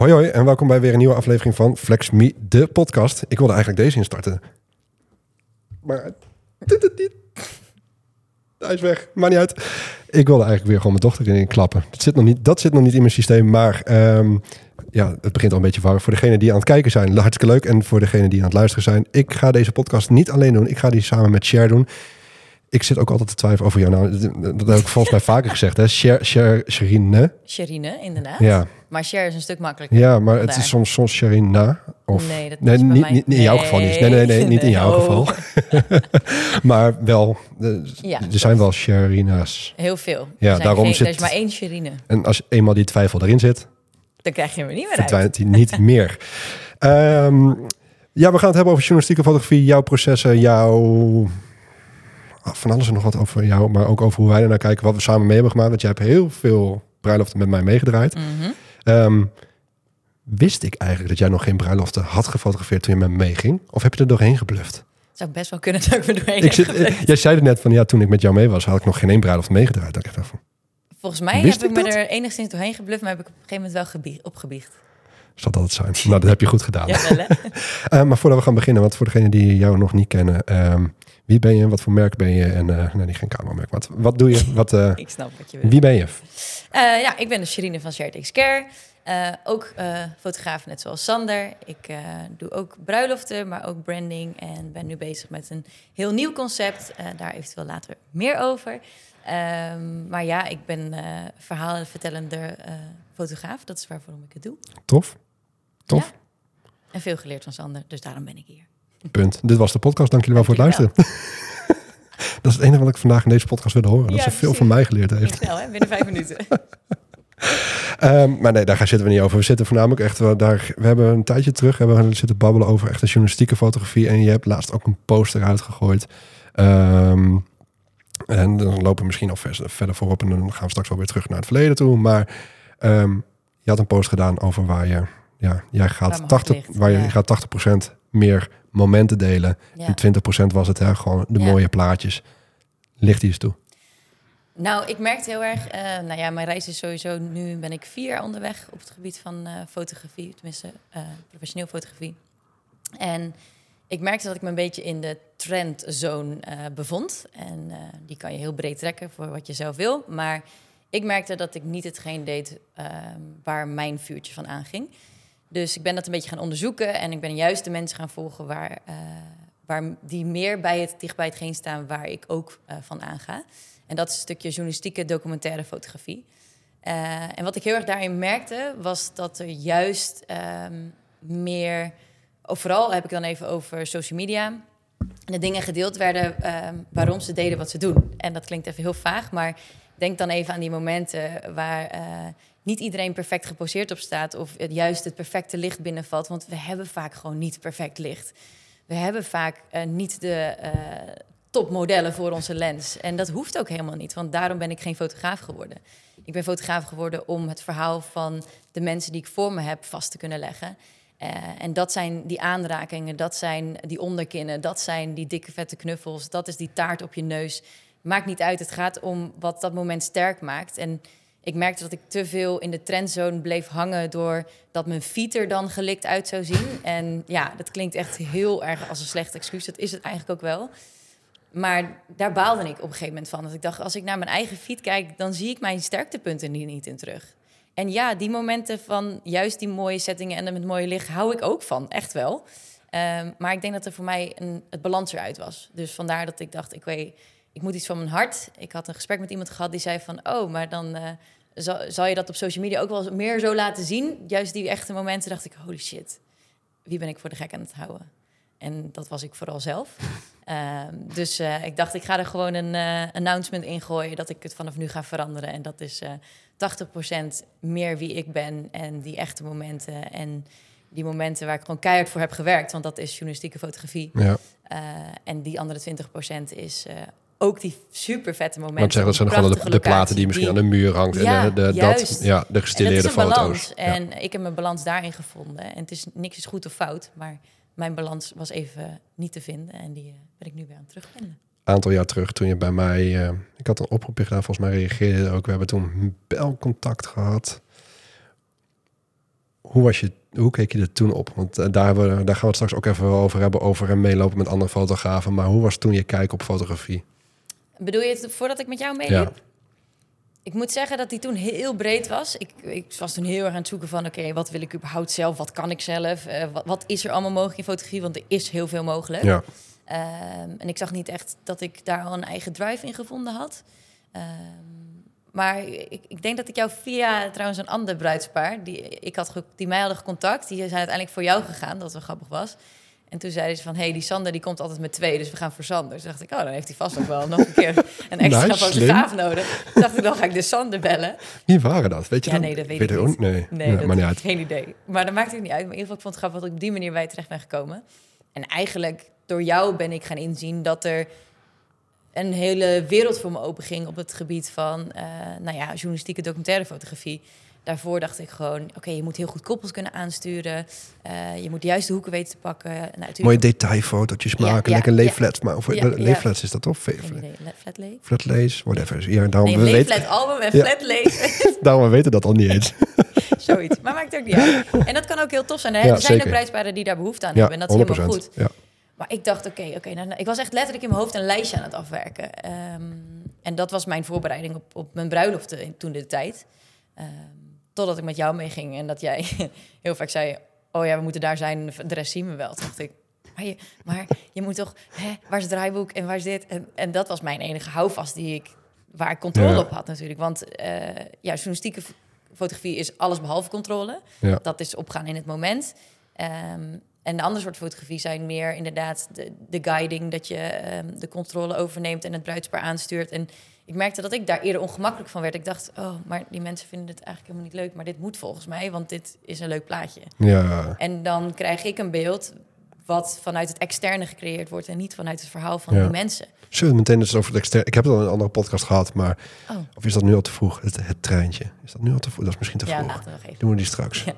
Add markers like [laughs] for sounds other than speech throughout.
Hoi hoi en welkom bij weer een nieuwe aflevering van Flex Me, de podcast. Ik wilde eigenlijk deze instarten. Maar niet. Hij is weg, maakt niet uit. Ik wilde eigenlijk weer gewoon mijn dochter erin klappen. Dat zit nog niet, dat zit nog niet in mijn systeem, maar ehm, ja, het begint al een beetje warm. Voor degenen die aan het kijken zijn, hartstikke leuk. En voor degenen die aan het luisteren zijn, ik ga deze podcast niet alleen doen. Ik ga die samen met Cher doen. Ik zit ook altijd te twijfelen over jou. Nou, dat heb ik volgens mij vaker gezegd. Hè? Cher, Sherine. Sherine, inderdaad. Ja. Maar Cher is een stuk makkelijker. Ja, maar het is soms, soms Sherina. Of, Nee, dat nee, is niet, mij- niet in jouw geval niet. Nee, nee, nee, niet in jouw Nee, geval. oh. [laughs] maar wel, eh, Ja, er zijn wel Sherina's. Heel veel. Ja, er daarom geen, zit- Er is maar één Sherine. En als eenmaal die twijfel erin zit, Dan krijg je hem er niet meer uit. verdwijnt hij niet [laughs] meer. Ehm, ja, we gaan het hebben over journalistieke fotografie, jouw processen, jouw... ah, Van alles en nog wat over jou, maar ook over hoe wij er naar kijken, wat we samen mee hebben gemaakt. Want jij hebt heel veel bruiloften met mij meegedraaid. Mhm. Ehm, wist ik eigenlijk dat jij nog geen bruiloften had gefotografeerd toen je met me meeging? Of heb je er doorheen gebluft? Zou best wel kunnen dat ik me doorheen Ik zit, gebleven. jij zei er net van, ja, toen ik met jou mee was, had ik nog geen één bruiloft meegedraaid. Dat ik dacht van, Volgens mij heb ik ik me dat? er enigszins doorheen gebluft, maar heb ik op een gegeven moment wel gebie- opgebiecht. zal dat het zijn? Nou, dat heb je goed gedaan. [laughs] Ja, wel, hè? [laughs] Eh, maar voordat we gaan beginnen, want voor degenen die jou nog niet kennen, ehm, wie ben je, wat voor merk ben je en, eh nee, niet geen cameramerk, wat, wat doe je, wat, eh, [laughs] ik snap wat je wil. wie ben je? Eh, ja, ik ben de Sherine van Shared X Care. Ook fotograaf, net zoals Sander. Ik doe ook bruiloften, maar ook branding. En ben nu bezig met een heel nieuw concept. Daar eventueel later meer over. Ehm, maar ja, ik ben verhalenvertellende fotograaf. Dat is waarvoor ik het doe. Tof, tof, En veel geleerd van Sander, dus daarom ben ik hier. Punt. Dit was de podcast, dank jullie wel voor het luisteren. [laughs] dat is het enige wat ik vandaag in deze podcast wilde horen, dat ze veel van mij geleerd heeft. Snel, hè? Binnen vijf minuten. [laughs] Ehm, maar nee, daar gaan zitten we niet over. We zitten voornamelijk echt wel daar. We hebben een tijdje terug hebben we zitten babbelen over echt de journalistieke fotografie. En je hebt laatst ook een poster uitgegooid. Ehm, en dan lopen we misschien nog verder, voorop. En dan gaan we straks wel weer terug naar het verleden toe. Maar ehm, je had een post gedaan over waar je. Ja, jij Waar gaat mijn hart 80, ligt, waar je ja. gaat 80% meer momenten delen. Ja. En 20% was het hè, gewoon de Ja. mooie plaatjes. Ligt die eens toe. Nou, ik merkte heel erg. eh, nou ja, mijn reis is sowieso. Nu ben ik vier jaar onderweg op het gebied van eh, fotografie, tenminste eh, professioneel fotografie. En ik merkte dat ik me een beetje in de trendzone bevond. En die kan je heel breed trekken voor wat je zelf wil. Maar ik merkte dat ik niet hetgeen deed eh, waar mijn vuurtje van aanging. Dus ik ben dat een beetje gaan onderzoeken en ik ben juist de mensen gaan volgen waar, eh, waar die meer bij het dicht bij hetgeen staan waar ik ook eh, van aanga. En dat is een stukje journalistieke documentaire fotografie. Eh, en wat ik heel erg daarin merkte, was dat er juist ehm, meer, of vooral heb ik dan even over social media, de dingen gedeeld werden ehm, waarom ze deden wat ze doen. En dat klinkt even heel vaag, maar denk dan even aan die momenten waar niet iedereen perfect geposeerd op staat of het juist het perfecte licht binnenvalt. Want we hebben vaak gewoon niet perfect licht. We hebben vaak eh, niet de eh, topmodellen voor onze lens. En dat hoeft ook helemaal niet, want daarom ben ik geen fotograaf geworden. Ik ben fotograaf geworden om het verhaal van de mensen die ik voor me heb vast te kunnen leggen. Eh, en dat zijn die aanrakingen, dat zijn die onderkinnen, dat zijn die dikke vette knuffels, dat is die taart op je neus. Maakt niet uit, het gaat om wat dat moment sterk maakt. En ik merkte dat ik te veel in de trendzone bleef hangen door dat mijn feet er dan gelikt uit zou zien. En ja, dat klinkt echt heel erg als een slecht excuus. Dat is het eigenlijk ook wel. Maar daar baalde ik op een gegeven moment van. Dat ik dacht, als ik naar mijn eigen feed kijk, dan zie ik mijn sterktepunten hier niet in terug. En ja, die momenten van juist die mooie settingen en met mooie licht hou ik ook van, echt wel. Ehm, maar ik denk dat er voor mij een, het balans eruit was. Dus vandaar dat ik dacht, ik weet, ik moet iets van mijn hart. Ik had een gesprek met iemand gehad die zei van, oh, maar dan eh, zal, zal je dat op social media ook wel eens meer zo laten zien. Juist die echte momenten dacht ik, holy shit, wie ben ik voor de gek aan het houden? En dat was ik vooral zelf. [laughs] Ehm, dus eh, ik dacht, ik ga er gewoon een eh, announcement in gooien dat ik het vanaf nu ga veranderen. En dat is eh 80% meer wie ik ben en die echte momenten. En die momenten waar ik gewoon keihard voor heb gewerkt, want dat is journalistieke fotografie. Ja. Eh, en die andere 20% is eh, ook die super vette momenten. Want zeggen, dat zijn gewoon de, de platen die misschien aan de muur hangt. Ja, en de, de, dat, ja, de en gestileerde een foto's. balans. Ja. En ik heb mijn balans daarin gevonden. En het is niks is goed of fout, maar mijn balans was even niet te vinden. En die eh, ben ik nu weer aan het terugvinden. aantal jaar terug, toen je bij mij... eh, ik had een oproepje gedaan, volgens mij reageerde ook. We hebben toen belcontact gehad. hoe, was je, hoe keek je er toen op? Want eh, daar, we, daar gaan we het straks ook even over hebben, over en meelopen met andere fotografen. Maar hoe was toen je kijk op fotografie? Bedoel je het voordat ik met jou meeliep? Ja. Ik moet zeggen dat die toen heel breed was. Ik, ik was toen heel erg aan het zoeken van... oké, wat wil ik überhaupt zelf? Wat kan ik zelf? Eh, wat, wat is er allemaal mogelijk in fotografie? Want er is heel veel mogelijk. Ja, Ehm, en ik zag niet echt dat ik daar al een eigen drive in gevonden had. Ehm, maar ik, ik denk dat ik jou via trouwens een ander bruidspaar... die, ik had die mij hadden gecontact, die zijn uiteindelijk voor jou gegaan. Dat wel grappig was. En toen zeiden ze van, hé, hey, die Sander die komt altijd met twee, dus we gaan voor Sander. Dus dacht ik, oh, dan heeft hij vast ook wel nog een keer een [laughs] extra Nice, fotograaf nodig. Toen dacht ik, dan ga ik de Sander bellen. wie waren dat? Weet je Ja, dat? nee, dat weet ik ook niet. Nee, Nee, Ja, dat maar niet uit. ik geen idee. Maar dat maakt het niet uit. Maar in ieder geval, ik vond het grappig dat ik op die manier bij terecht ben gekomen. En eigenlijk door jou ben ik gaan inzien dat er een hele wereld voor me open ging op het gebied van, eh, nou ja, journalistieke documentaire fotografie. Daarvoor dacht ik gewoon, oké, je moet heel goed koppels kunnen aansturen. Eh, je moet de juiste hoeken weten te pakken. Nou, natuurlijk, Mooie detailfotootjes Ja, maken, ja, lekker ja. leeflats. Maar, of, Ja, ja. leeflats is dat toch? Flat lay? Flat lace, whatever. Ja, daarom, Nee, we weten, album en Ja. flat lay. [laughs] daarom we weten dat al niet eens. [laughs] Zoiets. Maar maakt ook niet uit. En dat kan ook heel tof zijn. Hè? Ja, er zijn zeker. ook bruidsparen die daar behoefte aan Ja, hebben. En dat is helemaal 100%. goed. Ja. Maar ik dacht, oké, oké. nou, nou, ik was echt letterlijk in mijn hoofd een lijstje aan het afwerken. Ehm, en dat was mijn voorbereiding op, op mijn bruiloft in- toen de tijd. Ehm, totdat ik met jou meeging en dat jij [laughs] heel vaak zei... oh ja, we moeten daar zijn, de rest zien we wel. Toen dacht ik, maar je, maar je moet toch... Hè, waar is het draaiboek en waar is dit? En, en dat was mijn enige houvast die ik, waar ik controle Ja. op had natuurlijk. Want eh, ja, journalistieke fotografie is alles behalve controle. Ja. Dat is opgaan in het moment. Ehm, en de andere soort fotografie zijn meer inderdaad de, de guiding, dat je ehm, de controle overneemt en het bruidspaar aanstuurt. En ik merkte dat ik daar eerder ongemakkelijk van werd. Ik dacht, oh, maar die mensen vinden het eigenlijk helemaal niet leuk, maar dit moet volgens mij, want dit is een leuk plaatje. ja, En dan krijg ik een beeld wat vanuit het externe gecreëerd wordt en niet vanuit het verhaal van Ja. die mensen. Zullen we meteen eens over het externe... Ik heb het al in een andere podcast gehad, maar... Oh, Of is dat nu al te vroeg? Het, het treintje. Is dat nu al te vroeg? Dat is misschien te ja, vroeg. laten we nog even. Doen we die straks. Ja.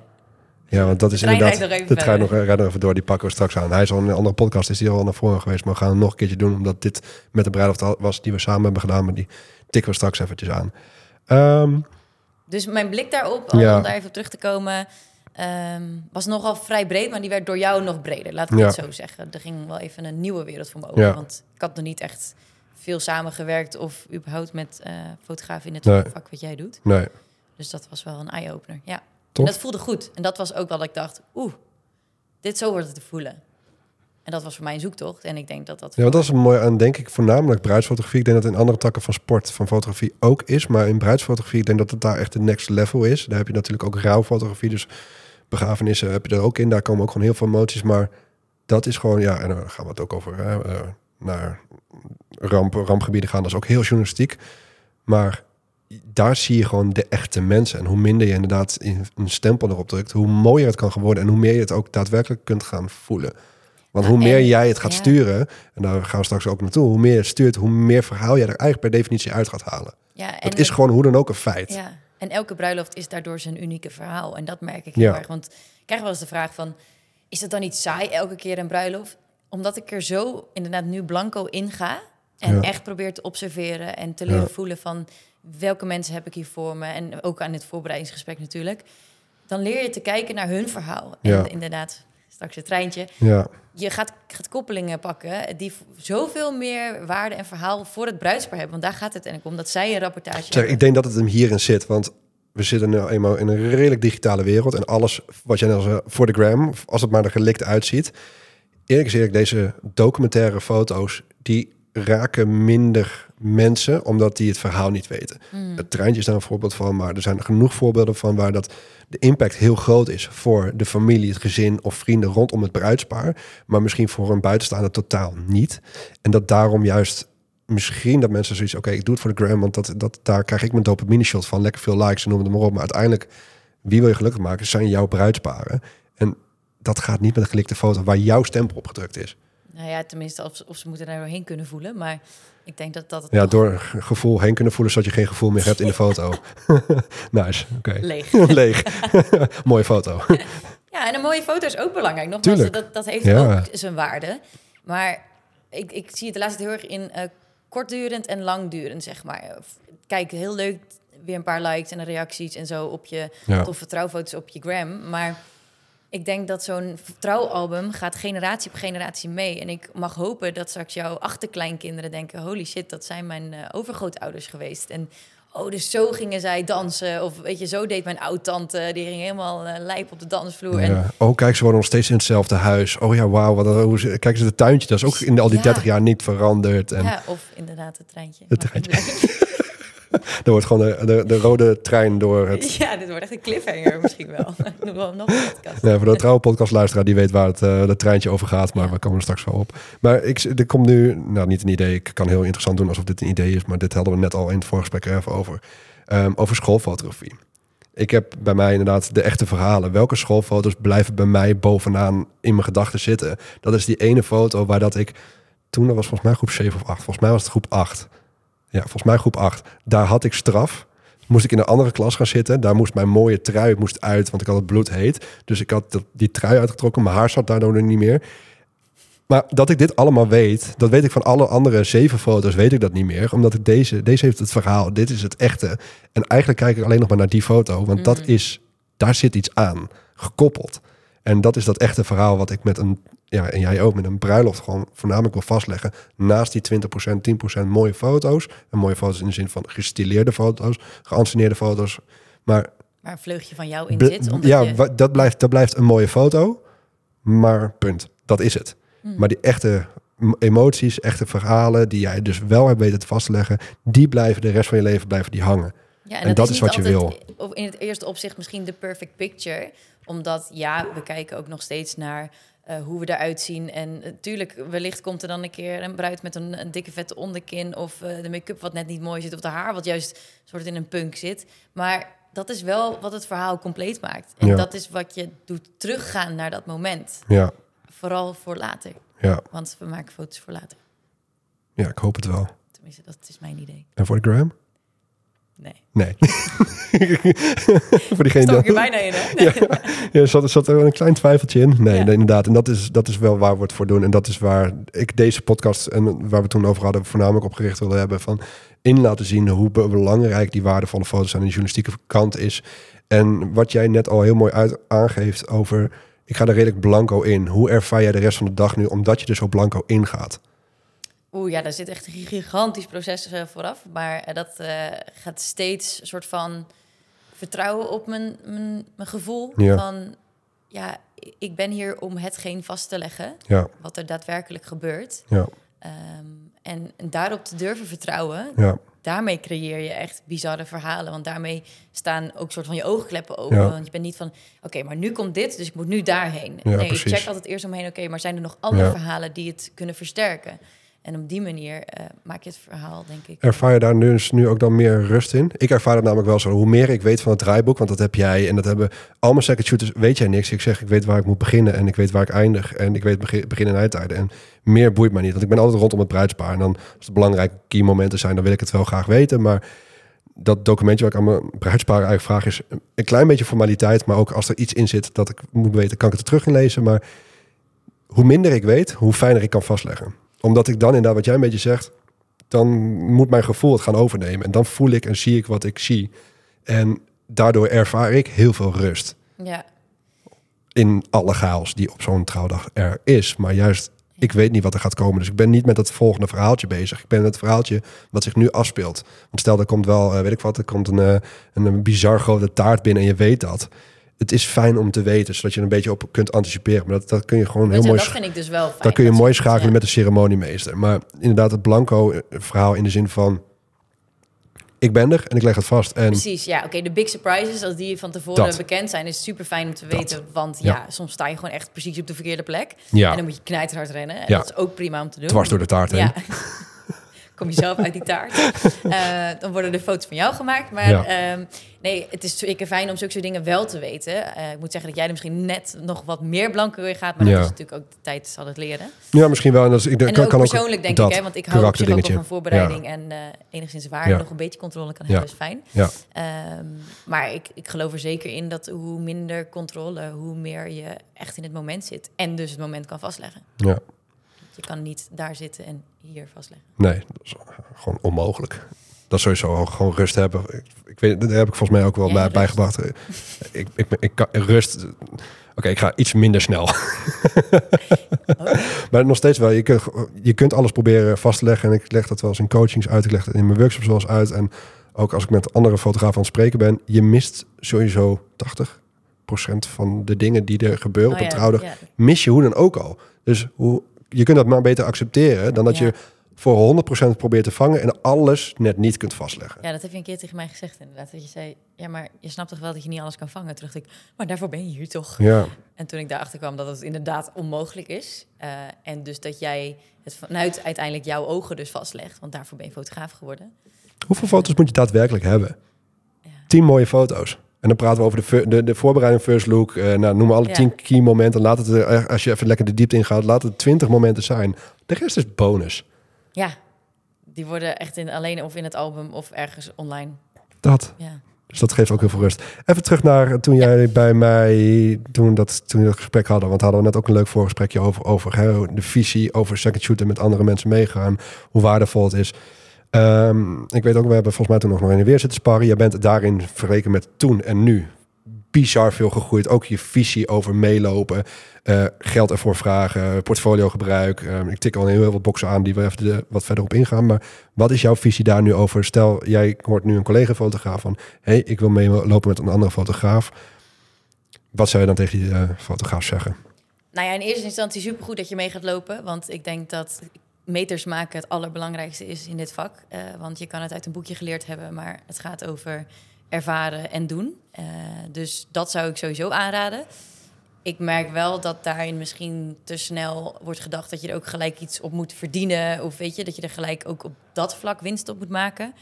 Ja, want dat is inderdaad... de trein nog, rijdt nog even door, die pakken we straks aan. Hij is al in een andere podcast, is die al naar voren geweest. Maar we gaan hem nog een keertje doen, omdat dit met de bruiloft was die we samen hebben gedaan. Maar die tikken we straks eventjes aan. Ehm, Dus mijn blik daarop, om Ja. daar even op terug te komen, ehm, was nogal vrij breed, maar die werd door jou nog breder. Laat ik Ja. het zo zeggen. Er ging wel even een nieuwe wereld voor me open. Ja. Want ik had nog niet echt veel samengewerkt of überhaupt met eh fotografen in het Nee. vak wat jij doet. nee, Dus dat was wel een eye-opener. Ja. En dat voelde goed. En dat was ook wel dat ik dacht, oeh, dit zo wordt het te voelen. En dat was voor mij een zoektocht. En ik denk dat dat... ja, dat is een mooi aan, denk ik, voornamelijk bruidsfotografie. Ik denk dat in andere takken van sport, van fotografie ook is. Maar in bruidsfotografie, ik denk dat het daar echt de next level is. Daar heb je natuurlijk ook rouwfotografie. Dus begrafenissen heb je er ook in. Daar komen ook gewoon heel veel emoties. Maar dat is gewoon, ja, en dan gaan we het ook over hè, eh, naar ramp, rampgebieden gaan. Dat is ook heel journalistiek. Maar daar zie je gewoon de echte mensen. En hoe minder je inderdaad in- een stempel erop drukt, hoe mooier het kan gaan worden. En hoe meer je het ook daadwerkelijk kunt gaan voelen. Want hoe meer en- jij het gaat ja. sturen, en daar gaan we straks ook naartoe, hoe meer je het stuurt, hoe meer verhaal je er eigenlijk per definitie uit gaat halen. Ja, en Dat is gewoon hoe dan ook een feit. Ja, en elke bruiloft is daardoor zijn unieke verhaal. En dat merk ik Ja. heel erg. Want ik krijg wel eens de vraag van... is het dan niet saai elke keer een bruiloft? Omdat ik er zo inderdaad nu blanco in ga... en Ja. echt probeer te observeren en te leren Ja. voelen van... welke mensen heb ik hier voor me? En ook aan het voorbereidingsgesprek natuurlijk. Dan leer je te kijken naar hun verhaal. En Ja. inderdaad, straks het treintje. Ja, Je gaat, gaat koppelingen pakken die zoveel meer waarde en verhaal voor het bruidspaar hebben. Want daar gaat het eigenlijk om, dat zij een rapportage Zeg, hebben. ik denk dat het hem hierin zit, want we zitten nu eenmaal in een redelijk digitale wereld en alles wat jij net zei, voor de gram, als het maar er gelikt uitziet. Eerlijk eerlijk, deze documentaire foto's, die raken minder mensen, omdat die het verhaal niet weten. Mm. Het treintje is daar een voorbeeld van, maar er zijn genoeg voorbeelden van waar dat de impact heel groot is voor de familie, het gezin of vrienden rondom het bruidspaar, maar misschien voor een buitenstaander totaal niet. En dat daarom juist misschien dat mensen zoiets, oké, ik doe het voor de gram, want dat, dat, daar krijg ik mijn dopamine shot van, lekker veel likes en noem het maar op. Maar uiteindelijk, wie wil je gelukkig maken, zijn jouw bruidsparen. En dat gaat niet met een gelikte foto waar jouw stempel op gedrukt is. Nou ja, tenminste, of, of ze moeten daar doorheen kunnen voelen. Maar ik denk dat dat het Ja, door gevoel heen kunnen voelen, zodat je geen gevoel meer hebt in de foto. [laughs] nice, oké. leeg. [laughs] Leeg. [laughs] Mooie foto. Ja, en een mooie foto is ook belangrijk. Nogmaals, Tuurlijk. dat, dat heeft Ja. ook zijn waarde. Maar ik, ik zie het de laatste tijd heel erg in eh, kortdurend en langdurend, zeg maar. Kijk, heel leuk. weer een paar likes en reacties en zo op je Ja. toffe trouwfoto's op je gram. Maar ik denk dat zo'n trouwalbum gaat generatie op generatie mee. En ik mag hopen dat straks jouw achterkleinkinderen denken... holy shit, dat zijn mijn eh, overgrootouders geweest. En oh, dus zo gingen zij dansen. Of weet je, zo deed mijn oud-tante. Die ging helemaal eh, lijp op de dansvloer. En Ja. Oh, kijk, ze wonen nog steeds in hetzelfde huis. Oh ja, wauw. Wat, hoe ze, kijk eens, het tuintje. Dat is ook in al die Ja. 30 jaar niet veranderd. En ja, of inderdaad het treintje. Het treintje. [laughs] [laughs] er wordt gewoon de, de, de rode trein door het... Ja, dit wordt echt een cliffhanger misschien wel. [laughs] We wel nog een podcast. Nee, voor de trouwe podcastluisteraar die weet waar het, dat treintje over gaat. Maar Ja. we komen er straks wel op. Maar ik, er komt nu, nou niet een idee. Ik kan heel interessant doen alsof dit een idee is. Maar dit hadden we net al in het voorgesprek er even over. Ehm, over schoolfotografie. Ik heb bij mij inderdaad de echte verhalen. Welke schoolfoto's blijven bij mij bovenaan in mijn gedachten zitten? Dat is die ene foto waar dat ik... Toen, dat was volgens mij groep 7 of 8. Volgens mij was het groep 8. Ja, volgens mij groep 8. Daar had ik straf. Moest ik in een andere klas gaan zitten. Daar moest mijn mooie trui moest uit, want ik had het bloed heet. Dus ik had die trui uitgetrokken. Mijn haar zat daardoor niet meer. Maar dat ik dit allemaal weet, dat weet ik van alle andere zeven foto's, weet ik dat niet meer. Omdat ik deze, deze heeft het verhaal, dit is het echte. En eigenlijk kijk ik alleen nog maar naar die foto, want dat is, daar zit iets aan, gekoppeld. En dat is dat echte verhaal wat ik met een, ja, en jij ook, met een bruiloft gewoon voornamelijk wil vastleggen. Naast die 20%, 10% mooie foto's. En mooie foto's in de zin van gestileerde foto's, geanceneerde foto's. Maar Waar een vleugje van jou in zit. Ja, je, dat, blijft, dat blijft een mooie foto. Maar punt. Dat is het. Hmm. Maar die echte emoties, echte verhalen... die jij dus wel hebt weten te vastleggen... die blijven de rest van je leven blijven die hangen. Ja, En dat is wat je altijd Of in het eerste opzicht misschien de perfect picture. Omdat ja, we kijken ook nog steeds naar eh, hoe we eruit zien. En natuurlijk, wellicht komt er dan een keer een bruid met een, een dikke vette onderkin. Of eh, de make-up wat net niet mooi zit. Of de haar wat juist soort in een punk zit. Maar dat is wel wat het verhaal compleet maakt. En Ja. dat is wat je doet teruggaan naar dat moment. Ja, Vooral voor later. ja, Want we maken foto's voor later. ja, ik hoop het wel. Tenminste, dat is mijn idee. En voor de gram? Nee. Nee. [laughs] voor diegene die... er bijna in, hè? Ja, zat, [laughs] zat er een klein twijfeltje in? Nee, Ja. nee, inderdaad. En dat is, dat is wel waar we het voor doen. En dat is waar ik deze podcast en waar we toen over hadden, voornamelijk op gericht willen hebben. Van in laten zien hoe be- belangrijk die waardevolle foto's aan de journalistieke kant is. En wat jij net al heel mooi uit, aangeeft over. Ik ga er redelijk blanco in. Hoe ervaar jij de rest van de dag nu, omdat je er zo blanco ingaat? Oeh, ja, daar zit echt een gigantisch proces eh, vooraf. Maar eh, dat eh, gaat steeds een soort van vertrouwen op mijn, mijn, mijn gevoel. Ja. Van, ja, ik ben hier om hetgeen vast te leggen, Ja, wat er daadwerkelijk gebeurt. ja, Ehm, en, en daarop te durven vertrouwen, ja, daarmee creëer je echt bizarre verhalen. Want daarmee staan ook soort van je oogkleppen open. Want je bent niet van, oké, maar nu komt dit, dus ik moet nu daarheen. Nee, precies. ik check altijd eerst omheen, oké, maar zijn er nog andere verhalen die het kunnen versterken? En op die manier eh, maak je het verhaal, denk ik. Ervaar je daar nu, nu ook dan meer rust in? Ik ervaar het namelijk wel zo. Hoe meer ik weet van het draaiboek, want dat heb jij en dat hebben al mijn second shooters, weet jij niks. Ik zeg, ik weet waar ik moet beginnen en ik weet waar ik eindig en ik weet begin, en eindtijden. En meer boeit mij niet, want ik ben altijd rondom het bruidspaar. En dan, als het belangrijke key momenten zijn, dan wil ik het wel graag weten. Maar dat documentje wat ik aan mijn bruidspaar eigenlijk vraag is een klein beetje formaliteit, maar ook als er iets in zit dat ik moet weten, kan ik het er terug in lezen. Maar hoe minder ik weet, hoe fijner ik kan vastleggen. Omdat ik dan inderdaad, wat jij een beetje zegt, dan moet mijn gevoel het gaan overnemen. En dan voel ik en zie ik wat ik zie. En daardoor ervaar ik heel veel rust Ja, in alle chaos die op zo'n trouwdag er is. Maar juist, ik weet niet wat er gaat komen. Dus ik ben niet met het volgende verhaaltje bezig. Ik ben met het verhaaltje wat zich nu afspeelt. Want stel, er komt wel, eh, weet ik wat, er komt een, eh, een, een bizar grote taart binnen en je weet dat. Het is fijn om te weten, zodat je er een beetje op kunt anticiperen. Maar dat, dat kun je gewoon heel je, mooi... dat vind ik dus wel fijn. Dan kun je Dat mooi schakelen ja. met de ceremoniemeester. Maar inderdaad, het blanco eh, verhaal in de zin van... Ik ben er en ik leg het vast. En Precies, ja. Oké, de big surprises, als die van tevoren Dat. bekend zijn, is super fijn om te Dat. weten. Want Ja. ja. soms sta je gewoon echt precies op de verkeerde plek. Ja. En dan moet je knijterhard rennen. En Ja. dat is ook prima om te doen. dwars door de taart heen. [laughs] Kom je zelf uit die taart. [laughs] Eh, dan worden er foto's van jou gemaakt. Maar Ja. ehm, nee, het is zeker fijn om zulke soort dingen wel te weten. Eh, ik moet zeggen dat jij er misschien net nog wat meer blanco in gaat. Maar Ja. dat is natuurlijk ook de tijd zal het leren. Ja, misschien wel. En dat is, ik, En kan, ook kan persoonlijk denk dat ik, hè, want ik hou op zich ook van voorbereiding en eh, enigszins waar nog een beetje controle kan Ja. hebben, is fijn. Ja, Ehm, maar ik, ik geloof er zeker in dat hoe minder controle, hoe meer je echt in het moment zit. En dus het moment kan vastleggen. ja. Je kan niet daar zitten en hier vastleggen. Nee, dat is gewoon onmogelijk. Dat sowieso gewoon rust hebben. Ik, ik weet, daar heb ik volgens mij ook wel Ja, bij, rust. bijgebracht. Ik, ik, ik, kan rust. Oké, ik ga iets minder snel. [laughs] maar nog steeds wel. Je kunt, je kunt alles proberen vast te leggen. En ik leg dat wel eens in coachings uit. Ik leg in mijn workshops wel eens uit. En ook als ik met andere fotografen aan het spreken ben. Je mist sowieso 80% van de dingen die er gebeuren Oh op een ja, trouwdag. ja. Mis je hoe dan ook al. Dus hoe, je kunt dat maar beter accepteren. Dan dat Ja. je voor 100% probeert te vangen. En alles net niet kunt vastleggen. Ja, dat heb je een keer tegen mij gezegd inderdaad. Dat je zei, ja, maar je snapt toch wel dat je niet alles kan vangen? Toen dacht ik, maar daarvoor ben je hier toch? Ja. En toen ik daarachter kwam dat het inderdaad onmogelijk is. eh, en dus dat jij het vanuit uiteindelijk jouw ogen dus vastlegt. Want daarvoor ben je fotograaf geworden. Hoeveel foto's moet je daadwerkelijk hebben? Ja. Tien mooie foto's. En dan praten we over de, de, de voorbereiding first look. eh nou, noem maar alle Ja. tien key momenten. Laat het, er, als je even lekker de diepte ingaat, laat het twintig momenten zijn. De rest is bonus. Ja, die worden echt in, alleen of in het album of ergens online. Dat. Ja, Dus dat geeft ook heel veel rust. Even terug naar toen jij bij mij, toen, dat, toen we dat gesprek hadden. Want hadden we net ook een leuk voorgesprekje over, over hè, de visie, over second shooter met andere mensen meegaan. Hoe waardevol het is. Ehm, ik weet ook, we hebben volgens mij toen nog in de weer zitten sparren. Je bent daarin vergeleken met toen en nu bizar veel gegroeid. Ook je visie over meelopen, eh, geld ervoor vragen, portfoliogebruik. Ehm, ik tik al heel veel boxen aan die we even wat verder op ingaan. Maar wat is jouw visie daar nu over? Stel, jij hoort nu een collega-fotograaf van... hey, ik wil meelopen met een andere fotograaf. Wat zou je dan tegen die eh, fotograaf zeggen? Nou ja, in eerste instantie supergoed dat je mee gaat lopen. Want ik denk dat meters maken het allerbelangrijkste is in dit vak. Eh, want je kan het uit een boekje geleerd hebben, maar het gaat over ervaren en doen. Eh, dus dat zou ik sowieso aanraden. Ik merk wel dat daarin misschien te snel wordt gedacht dat je er ook gelijk iets op moet verdienen. Of weet je, dat je er gelijk ook op dat vlak winst op moet maken.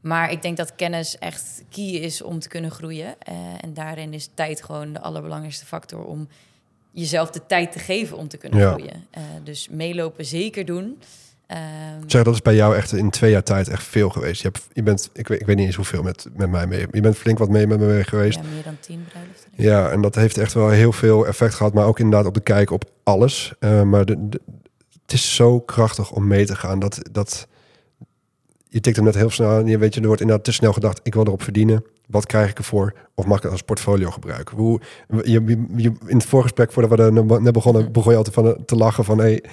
Maar ik denk dat kennis echt key is om te kunnen groeien. Eh, en daarin is tijd gewoon de allerbelangrijkste factor om jezelf de tijd te geven om te kunnen Ja. groeien. Eh, dus meelopen zeker doen. Ehm, Zeg, dat is bij jou echt in twee jaar tijd echt veel geweest. Je, hebt, je bent, ik weet, ik weet niet eens hoeveel met, met mij mee. Je bent flink wat mee met me mee geweest. ja, meer dan tien bruiloften. Ja, en dat heeft echt wel heel veel effect gehad. Maar ook inderdaad op de kijk op alles. Eh, maar de, de- het is zo krachtig om mee te gaan. Dat, dat, je tikt hem net heel snel aan. Je weet je, er wordt inderdaad te snel gedacht. Ik wil erop verdienen. Wat krijg ik ervoor? Of mag ik het als portfolio gebruiken? Hoe, je, je, je- in het voorgesprek, voordat we net begonnen, begon je altijd van, te lachen van... Hey,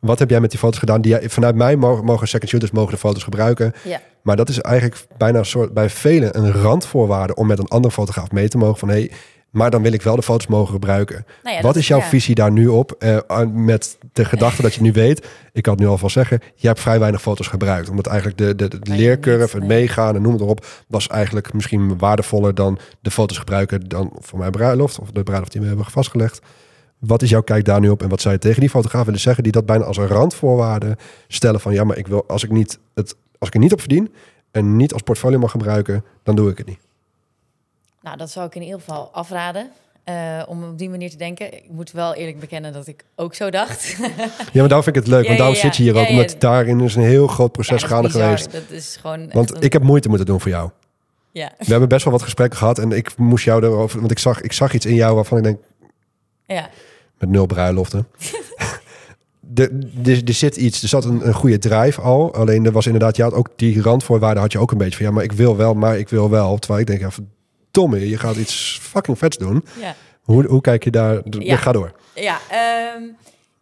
wat heb jij met die foto's gedaan? Die jij, vanuit mij mogen, mogen second shooters mogen de foto's gebruiken. Ja. Maar dat is eigenlijk bijna een soort, bij velen een randvoorwaarde om met een andere fotograaf mee te mogen. Van hé, hey, maar dan wil ik wel de foto's mogen gebruiken. Nou ja, Wat is jouw ja. visie daar nu op? eh, met de gedachte dat je nu weet, ik kan het nu alvast zeggen, je hebt vrij weinig foto's gebruikt. Omdat eigenlijk de, de, leercurve, het meegaan en noem het erop, was eigenlijk misschien waardevoller dan de foto's gebruiken dan voor mijn bruiloft of de bruiloft die we hebben vastgelegd. Wat is jouw kijk daar nu op en wat zou je tegen die fotograaf willen zeggen die dat bijna als een randvoorwaarde stellen van ja, maar ik wil als ik niet het als ik er niet op verdien en niet als portfolio mag gebruiken, dan doe ik het niet. Nou, dat zou ik in ieder geval afraden. eh, om op die manier te denken. Ik moet wel eerlijk bekennen dat ik ook zo dacht. [laughs] Ja, maar daarom vind ik het leuk, Ja, want daarom ja, zit je hier ja, ook, ja. omdat daarin is een heel groot Ja, proces gaande geweest. Dat is gewoon. Want een- ik heb moeite moeten doen voor jou. Ja, We hebben best wel wat gesprekken gehad en ik moest jou erover, want ik zag, ik zag iets in jou waarvan ik denk, ja. met nul bruiloften. [laughs] Er, er, er zit iets, er zat een, een goede drive al. Alleen er was inderdaad, je had ook die randvoorwaarden had je ook een beetje van ja, maar ik wil wel, maar ik wil wel. Terwijl ik denk, ja, verdomme, je gaat iets fucking vets doen. ja. Hoe, hoe kijk je daar? Ja. Ga door. Ja, ehm,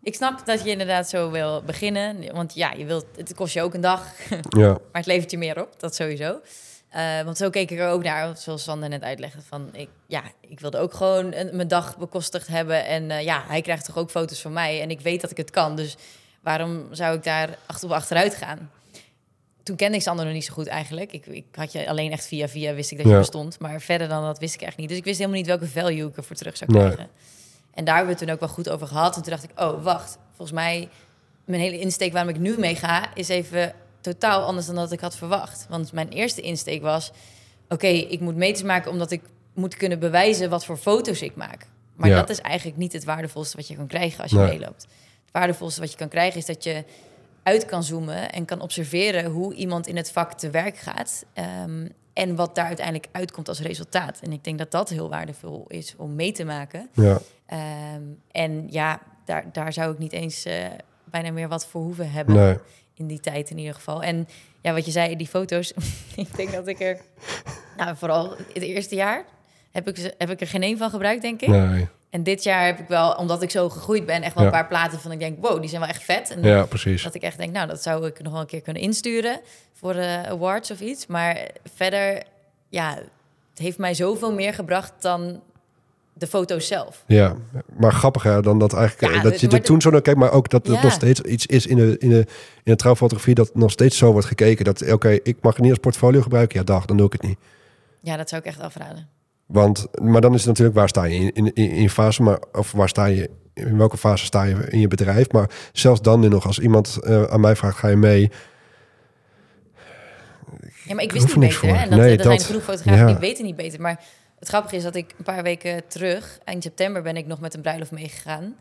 ik snap dat je inderdaad zo wil beginnen. Want ja, je wilt, het kost je ook een dag, [laughs] Ja, maar het levert je meer op. Dat sowieso. Eh, want zo keek ik er ook naar, zoals Sander net uitlegde. Van, ik, ja, ik wilde ook gewoon een, mijn dag bekostigd hebben. En eh, ja, hij krijgt toch ook foto's van mij. En ik weet dat ik het kan. Dus waarom zou ik daar achter op achteruit gaan? Toen kende ik Sander nog niet zo goed eigenlijk. Ik, ik had je alleen echt via via wist ik dat je Ja. bestond. Maar verder dan dat wist ik echt niet. Dus ik wist helemaal niet welke value ik ervoor terug zou Nee. krijgen. En daar hebben we het toen ook wel goed over gehad. En toen dacht ik, oh, wacht. Volgens mij, mijn hele insteek waarom ik nu mee ga... is even totaal anders dan dat ik had verwacht. Want mijn eerste insteek was... oké, ik moet meters maken omdat ik moet kunnen bewijzen... wat voor foto's ik maak. Maar Ja. dat is eigenlijk niet het waardevolste wat je kan krijgen als je Nee. meeloopt. Het waardevolste wat je kan krijgen is dat je uit kan zoomen... en kan observeren hoe iemand in het vak te werk gaat... ehm, en wat daar uiteindelijk uitkomt als resultaat. En ik denk dat dat heel waardevol is om mee te maken. ja. Ehm, en ja, daar, daar zou ik niet eens eh, bijna meer wat voor hoeven hebben. Nee. in die tijd in ieder geval. En ja, wat je zei, die foto's. [laughs] ik denk dat ik er, nou, vooral het eerste jaar heb ik, heb ik er geen één van gebruikt, denk ik. Nee. En dit jaar heb ik wel, omdat ik zo gegroeid ben, echt wel Ja. een paar platen van ik denk, wow, die zijn wel echt vet. En Ja, precies. dat ik echt denk, nou, dat zou ik nog wel een keer kunnen insturen voor de awards of iets. Maar verder, ja, het heeft mij zoveel meer gebracht dan de foto's zelf. Ja, maar grappiger dan dat eigenlijk Ja, eh, dat het- je er toen zo naar kijkt, maar ook dat het Ja. nog steeds iets is in de, in de, in de trouwfotografie dat nog steeds zo wordt gekeken. Dat oké, ik mag het niet als portfolio gebruiken. Ja, dag, dan doe ik het niet. Ja, dat zou ik echt afraden. Want, maar dan is het natuurlijk waar sta je in, in, in, fase, maar of waar sta je, in welke fase sta je in je bedrijf. Maar zelfs dan nu nog, als iemand eh, aan mij vraagt, ga je mee? Ja, maar ik wist niet er beter. Hè? voor. En dat, Nee, er zijn dat- genoeg fotografen ja. die weten niet beter. Maar het grappige is dat ik een paar weken terug, eind september, ben ik nog met een bruiloft meegegaan.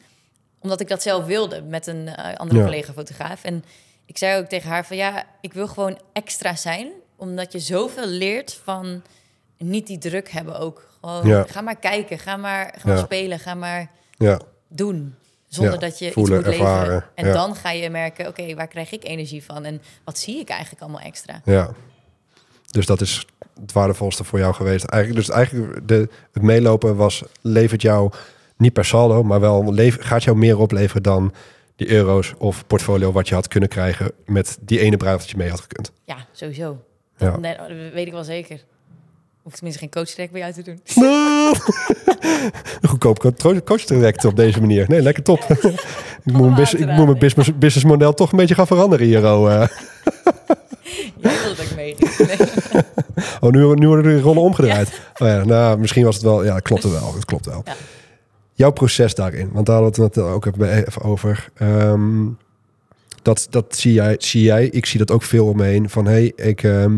Omdat ik dat zelf wilde met een eh, andere Ja. collega-fotograaf. En ik zei ook tegen haar van ja, ik wil gewoon extra zijn. Omdat je zoveel leert van niet die druk hebben ook. Gewoon, Ja. ga maar kijken, ga maar, ga maar Ja. spelen, ga maar Ja, doen. Zonder dat je voelen, iets moet ervaren, leveren. En dan ga je merken, oké, waar krijg ik energie van? En wat zie ik eigenlijk allemaal extra? ja. Dus dat is het waardevolste voor jou geweest. Eigenlijk, dus eigenlijk de, het meelopen was, levert jou niet per saldo, maar wel gaat jou meer opleveren dan die euro's of portfolio wat je had kunnen krijgen met die ene bruiloft dat je mee had gekund. Ja, sowieso. Dat weet ik wel zeker. Hoeft tenminste geen coachtrek bij jou te doen. [laughs] Goedkoop coach- coach direct op deze manier. Nee, lekker top. ik, moet bus- ik moet mijn business, businessmodel toch een beetje gaan veranderen hier. Oh, eh. [laughs] Jij wilde dat ik mee. Nee. [laughs] oh nu, nu worden de rollen omgedraaid. Oh ja, nou, misschien was het wel... Ja, het klopte wel. Het klopt wel. Ja. Jouw proces daarin, want daar hadden we het ook even over. Ehm, dat dat zie, jij, zie jij. Ik zie dat ook veel om me heen. Van, hey, ik, ehm,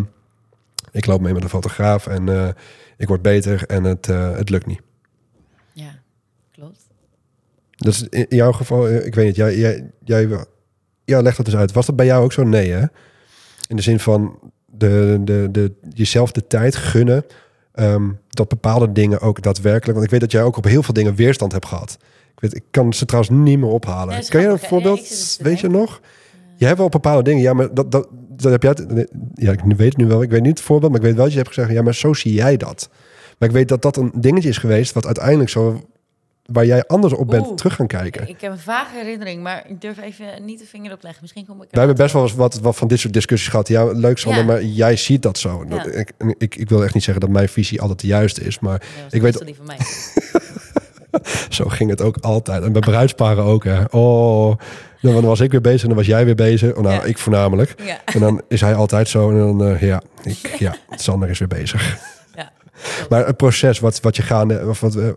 ik loop mee met een fotograaf en eh, ik word beter en het, eh, het lukt niet. Ja, klopt. Dat is in jouw geval, eh, ik weet niet, jij, jij, jij ja, leg dat dus uit. Was dat bij jou ook zo? Nee, hè? In de zin van de, de, de, jezelf de tijd gunnen ehm, dat bepaalde dingen ook daadwerkelijk. Want ik weet dat jij ook op heel veel dingen weerstand hebt gehad. Ik, weet, ik kan ze trouwens niet meer ophalen. Ja, kan je een? Ja, voorbeeld? weet je nog? Je hebt wel bepaalde dingen, ja, maar dat, dat, dat heb jij. het- Ja, ik weet nu wel. Ik weet niet het voorbeeld, maar ik weet wel dat je hebt gezegd, ja, maar zo zie jij dat. Maar ik weet dat dat een dingetje is geweest wat uiteindelijk zo waar jij anders op bent Oeh. terug gaan kijken. Ik heb een vage herinnering, maar ik durf even niet de vinger op leggen. Misschien kom ik Wij hebben best wel eens wat, wat van dit soort discussies gehad. Ja, leuk Sander, Ja. maar jij ziet dat zo. Ja. ik, ik, ik wil echt niet zeggen dat mijn visie altijd de juiste is, maar ik weet- die van mij. [laughs] zo ging het ook altijd. En bij bruidsparen ook, hè. Oh, dan was ik weer bezig en dan was jij weer bezig. Oh, nou, Ja. ik voornamelijk. Ja, En dan is hij altijd zo en dan, eh, ja, ik, ja, Sander is weer bezig. [laughs] ja. Maar het proces, wat, wat je gaande, of wat, eh,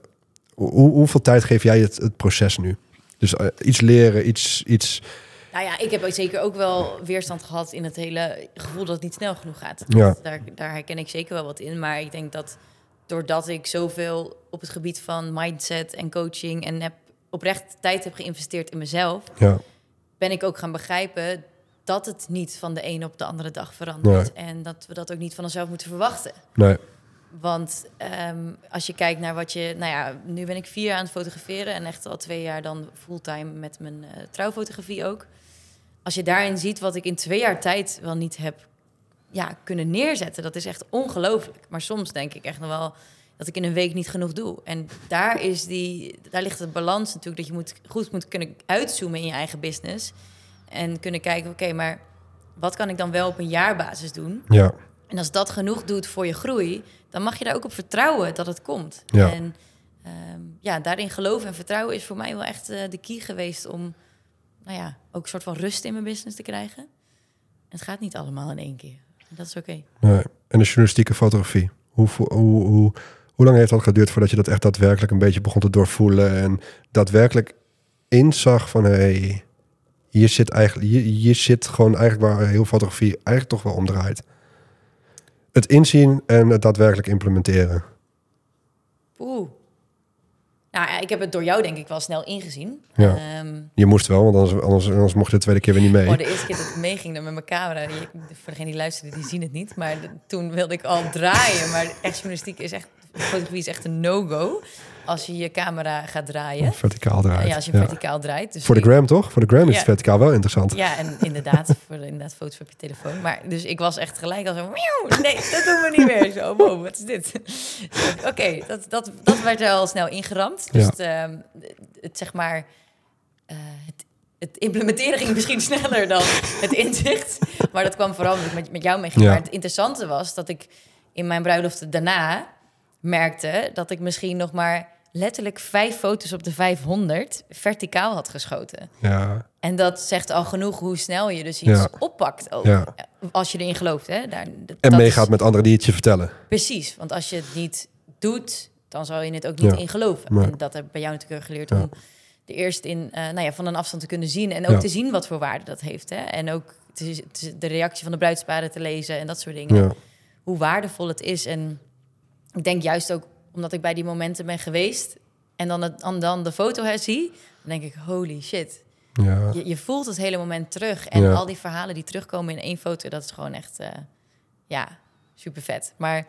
hoe, hoeveel tijd geef jij het, het proces nu? Dus eh, iets leren, iets, iets, Nou ja, ik heb zeker ook wel weerstand gehad in het hele gevoel dat het niet snel genoeg gaat. Ja. Daar, daar herken ik zeker wel wat in. Maar ik denk dat doordat ik zoveel op het gebied van mindset en coaching en heb oprecht tijd heb geïnvesteerd in mezelf, ja, ben ik ook gaan begrijpen dat het niet van de ene op de andere dag verandert. En dat we dat ook niet van onszelf moeten verwachten. nee, Want ehm, als je kijkt naar wat je... Nou ja, nu ben ik vier jaar aan het fotograferen... en echt al twee jaar dan fulltime met mijn eh, trouwfotografie ook. Als je daarin ziet wat ik in twee jaar tijd wel niet heb ja, kunnen neerzetten... dat is echt ongelooflijk. Maar soms denk ik echt nog wel dat ik in een week niet genoeg doe. En daar, is die, daar ligt de balans natuurlijk... dat je moet, goed moet kunnen uitzoomen in je eigen business... en kunnen kijken, oké, maar wat kan ik dan wel op een jaarbasis doen... ja, en als dat genoeg doet voor je groei, dan mag je daar ook op vertrouwen dat het komt. Ja. En ehm, ja, daarin geloven en vertrouwen is voor mij wel echt eh, de key geweest om, nou ja, ook een soort van rust in mijn business te krijgen. En het gaat niet allemaal in één keer. En dat is oké. nee. En de journalistieke fotografie. Hoe, hoe, hoe, hoe lang heeft dat geduurd voordat je dat echt daadwerkelijk een beetje begon te doorvoelen en daadwerkelijk inzag van hé, hey, hier zit eigenlijk, hier, hier zit gewoon eigenlijk waar heel fotografie eigenlijk toch wel om draait. Het inzien en het daadwerkelijk implementeren. Oeh. Nou ik heb het door jou denk ik wel snel ingezien. Ja. Ehm, Je moest wel, want anders, anders, anders mocht je de tweede keer weer niet mee. Oh, de eerste keer dat ik meeging dan met mijn camera, die, voor degene die luisteren, die zien het niet. Maar de- toen wilde ik al draaien. Maar echt journalistiek is echt, fotografie is echt een no-go. als je je camera gaat draaien. Verticaal draait. Ja, als je verticaal draait. Dus Voor de gram toch? Voor de gram is Ja. verticaal wel interessant. Ja, en inderdaad, [laughs] voor de, inderdaad foto's op je telefoon. Maar dus ik was echt gelijk al zo, "Miauw, nee, dat doen we niet meer. Zo, wow, wat is dit? [laughs] Oké, dat, dat, dat werd er al snel ingeramd. Dus Ja. het, ehm, het, zeg maar, eh, het, het implementeren ging misschien [laughs] sneller dan het inzicht. Maar dat kwam vooral omdat ik met, met jou meeging. Ja. Maar het interessante was dat ik in mijn bruiloft daarna merkte dat ik misschien nog maar letterlijk vijf foto's op de 500 verticaal had geschoten. Ja, En dat zegt al genoeg hoe snel je dus iets Ja. oppakt. Ook, Ja. Als je erin gelooft. Hè? Daar, dat en is- meegaat met anderen die het je vertellen. Precies, want als je het niet doet, dan zal je het ook niet Ja. in geloven. En dat heb ik bij jou natuurlijk geleerd om de eerst in, eh, nou ja, van een afstand te kunnen zien. En ook te zien wat voor waarde dat heeft. Hè? En ook te- te- de reactie van de bruidsparen te lezen en dat soort dingen. Ja, Hoe waardevol het is. En ik denk juist ook omdat ik bij die momenten ben geweest... en dan, het, en dan de foto hè, zie, dan denk ik, holy shit. ja. Je, je voelt het hele moment terug. En Ja. al die verhalen die terugkomen in één foto, dat is gewoon echt, eh, ja, super vet. Maar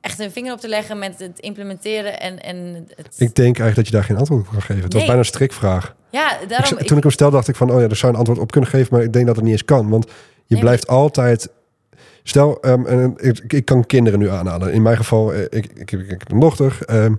echt een vinger op te leggen met het implementeren en, en het... Ik denk eigenlijk dat je daar geen antwoord op kan geven. Het was bijna een strikvraag. ja, Ik, daarom... toen ik hem stelde, dacht ik van, oh ja, er zou een antwoord op kunnen geven, maar ik denk dat het niet eens kan. Want je Nee, blijft altijd. Stel, ehm, en ik, ik kan kinderen nu aanhalen. In mijn geval, eh, ik, ik, ik, heb- een dochter. ehm,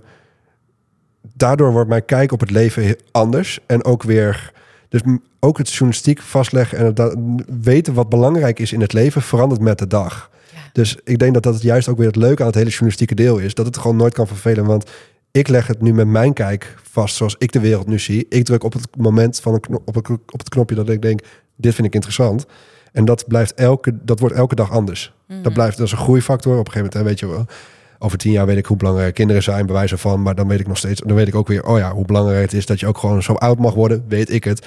daardoor wordt mijn kijk op het leven anders. En ook weer. Dus ook het journalistiek vastleggen en het weten wat belangrijk is in het leven verandert met de dag. Ja. Dus ik denk dat dat het juist ook weer het leuke aan het hele journalistieke deel is. Dat het gewoon nooit kan vervelen. Want ik leg het nu met mijn kijk vast zoals ik de wereld nu zie. Ik druk op het moment van een knop, op, het, op het knopje dat ik denk, dit vind ik interessant. En dat blijft elke, dat wordt elke dag anders. Mhm. Dat blijft, dat is een groeifactor. Op een gegeven moment, hè, weet je wel. Over tien jaar weet ik hoe belangrijk kinderen zijn, bij wijze van. Maar dan weet ik nog steeds, dan weet ik ook weer, oh ja, hoe belangrijk het is dat je ook gewoon zo oud mag worden, weet ik het.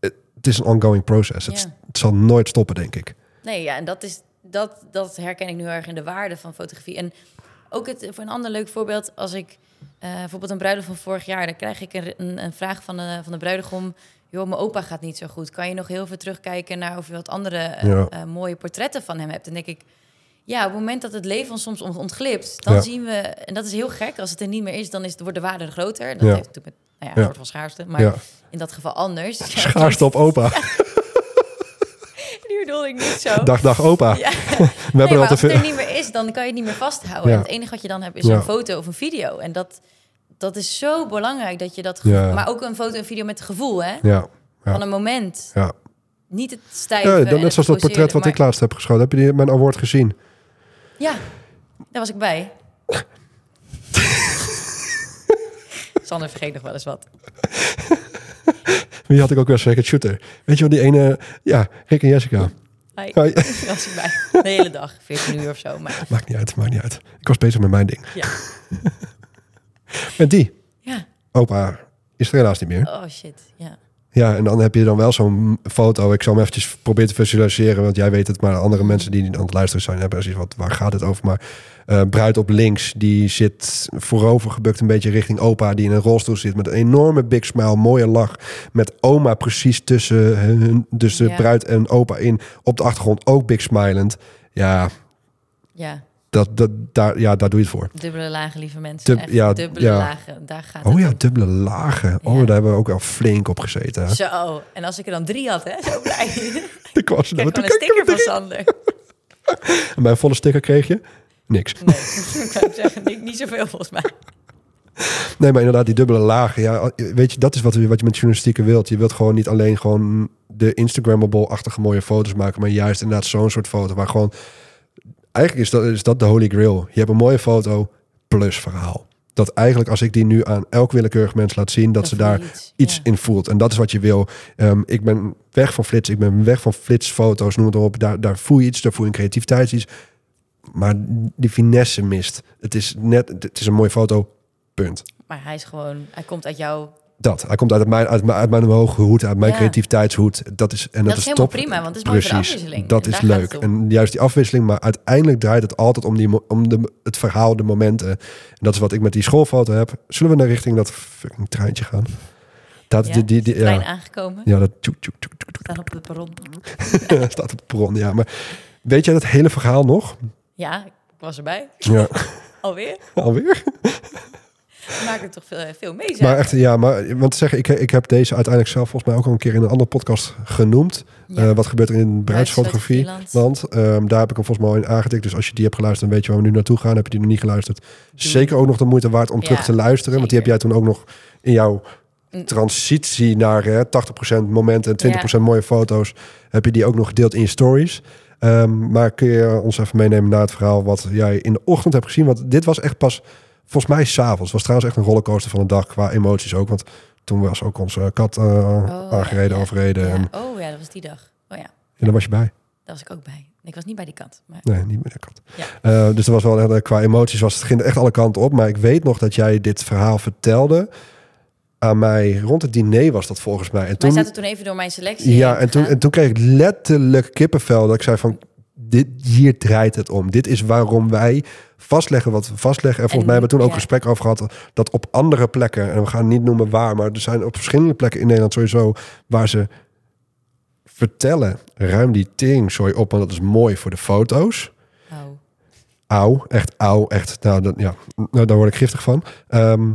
Het, is een ongoing process. Het, Ja. het zal nooit stoppen, denk ik. Nee, ja, en dat, is, dat, dat herken ik nu erg in de waarde van fotografie. En ook het, voor een ander leuk voorbeeld, als ik eh, bijvoorbeeld een bruiloft van vorig jaar, dan krijg ik een, een, een vraag van de, van de bruidegom. Joh, mijn opa gaat niet zo goed. Kan je nog heel veel terugkijken naar of je wat andere eh, Ja. eh, mooie portretten van hem hebt? Dan denk ik, ja, op het moment dat het leven ons soms ont- ontglipt, dan Ja. zien we, en dat is heel gek, als het er niet meer is, dan is, wordt de waarde groter. Dat Ja. heeft natuurlijk met, nou ja, een Ja. soort van schaarste, maar in dat geval anders. [laughs] [laughs] Schaarste op opa. [laughs] Die bedoel ik niet zo. Dag, dag opa. We Nee, hebben maar al te als het er niet meer is, dan kan je het niet meer vasthouden. Het enige wat je dan hebt is een foto of een video. En dat, dat is zo belangrijk dat je dat... Ja. Maar ook een foto en video met het gevoel, hè? Ja, ja. Van een moment. ja. Niet het stijve ja dan, net zoals dat portret wat ik laatst heb geschoten. Heb je die, mijn award gezien? Ja, daar was ik bij. [laughs] Sander vergeet nog wel eens wat. Die had ik ook wel second shooter. Weet je wel, die ene... Ja, Rick en Jessica. Hi. Hoi. [laughs] Daar was ik bij. De hele dag, 14 uur of zo. Maar Maakt niet uit, maakt niet uit. Ik was bezig met mijn ding. ja. Met die. Ja. Opa is er helaas niet meer. Oh shit, ja. Ja, en dan heb je dan wel zo'n foto. Ik zal hem eventjes proberen te visualiseren, want jij weet het, maar andere mensen die niet aan het luisteren zijn, hebben precies wat, waar gaat het over? Maar eh, bruid op links, die zit voorover gebukt een beetje richting opa, die in een rolstoel zit met een enorme big smile, mooie lach, met oma precies tussen hun, dus de Ja. bruid en opa in, op de achtergrond ook big smilend. Ja, Ja, dat, dat, daar, ja, daar doe je het voor. dubbele lagen, lieve mensen. Dub- ja, dubbele ja. lagen, daar gaat Oh ja, om. dubbele lagen. Oh, Ja. daar hebben we ook wel flink op gezeten. hè. Zo, en als ik er dan drie had, hè, zo blij. [laughs] Ik was er een sticker er van. Sander. [laughs] En bij een volle sticker kreeg je niks. Nee, [laughs] ik zeggen, niet, niet zoveel volgens mij. Nee, maar inderdaad, die dubbele lagen. Ja, weet je, dat is wat, wat je met journalistieke wilt. Je wilt gewoon niet alleen gewoon de Instagrammable-achtige mooie foto's maken, maar juist inderdaad zo'n soort foto waar gewoon... Eigenlijk is dat, is dat de holy grail. Je hebt een mooie foto plus verhaal. Dat eigenlijk als ik die nu aan elk willekeurig mens laat zien, dat ze daar iets, iets ja. in voelt. En dat is wat je wil. Ehm, ik ben weg van flits, ik ben weg van flitsfoto's, noem het op. Daar, daar voel je iets, daar voel je een creativiteit iets. Maar die finesse mist. Het is net, het is een mooie foto, punt. Maar hij is gewoon, hij komt uit jou. Dat. Hij komt uit mijn, uit mijn, uit mijn hoge hoed, uit mijn Ja. creativiteitshoed. Dat is, en dat, Dat is helemaal top. prima, want het is mooi Precies. afwisseling. Dat En is leuk. het. En juist die afwisseling, maar uiteindelijk draait het altijd om, die, om de, het verhaal, de momenten. En dat is wat ik met die schoolfoto heb. Zullen we naar richting dat fucking treintje gaan? Dat, Ja, die, die, die, ja. aangekomen. ja, dat tjoek, tjoek, Staan op het perron. [laughs] staat op de bron. Ja, maar weet jij dat hele verhaal nog? Ja, ik was erbij. Ja, [laughs] Alweer. alweer? [laughs] Er toch veel, veel mee. Zeg. Maar echt, ja, maar want zeg, ik, ik heb deze uiteindelijk zelf volgens mij ook al een keer in een andere podcast genoemd. Ja. Eh, wat gebeurt er in bruidsfotografie? Want ehm, daar heb ik hem volgens mij al in aangetikt. Dus als je die hebt geluisterd, dan weet je waar we nu naartoe gaan. Heb je die nog niet geluisterd? Zeker ook nog de moeite waard om Ja, terug te luisteren. Want die heb jij toen ook nog in jouw transitie naar hè, 80% momenten en 20% mooie foto's. Heb je die ook nog gedeeld in je stories. Ehm, maar kun je ons even meenemen naar het verhaal wat jij in de ochtend hebt gezien? Want dit was echt pas, volgens mij, s'avonds. was trouwens echt een rollercoaster van een dag qua emoties ook. Want toen was ook onze kat eh, Oh, aangereden, ja. overreden. Ja. En, Oh ja, dat was die dag. Oh ja, en daar was je bij. daar was ik ook bij. Ik was niet bij die kant. Maar... Nee, niet met de kat. Ja. Eh, dus er was wel eh, qua emoties was het ging echt alle kanten op. Maar ik weet nog dat jij dit verhaal vertelde aan mij rond het diner was dat volgens mij. En toen, zaten toen even door mijn selectie. ja, en toen, en toen kreeg ik letterlijk kippenvel dat ik zei van dit hier draait het om. Dit is waarom wij vastleggen wat we vastleggen. En volgens En, mij hebben we toen ook ja. gesprek over gehad dat op andere plekken en we gaan niet noemen waar, maar er zijn op verschillende plekken in Nederland sowieso waar ze vertellen ruim die teringzooi op, want dat is mooi voor de foto's. Auw, echt auw, echt. Nou, dat, ja, nou, daar word ik giftig van. Ehm,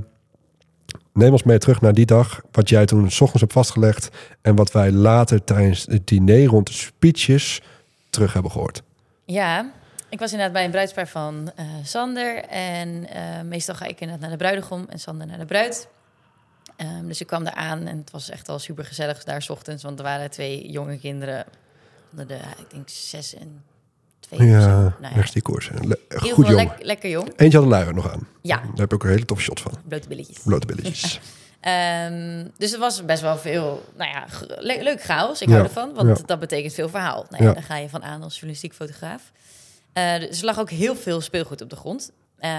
neem ons mee terug naar die dag, wat jij toen s ochtends hebt vastgelegd en wat wij later tijdens het diner rond de speeches terug hebben gehoord. Ja, ik was inderdaad bij een bruidspaar van eh, Sander. En eh, meestal ga ik inderdaad naar de bruidegom en Sander naar de bruid. Ehm, dus ik kwam daar aan en het was echt al super gezellig daar 's ochtends. Want er waren twee jonge kinderen onder de, ik denk, zes en twee. Ja, Nou ja, rechts die koers. Le- goed jong. lek- lekker jong. Eentje had een luier nog aan. Ja, Daar heb ik ook een hele toffe shot van. blote billetjes. Blote billetjes. [laughs] Ehm, dus er was best wel veel, nou ja, le- leuk chaos. Ik Ja, hou ervan, want ja. dat betekent veel verhaal. Nou ja. Daar ga je van aan als journalistiek fotograaf. Eh, dus er lag ook heel veel speelgoed op de grond. Ehm,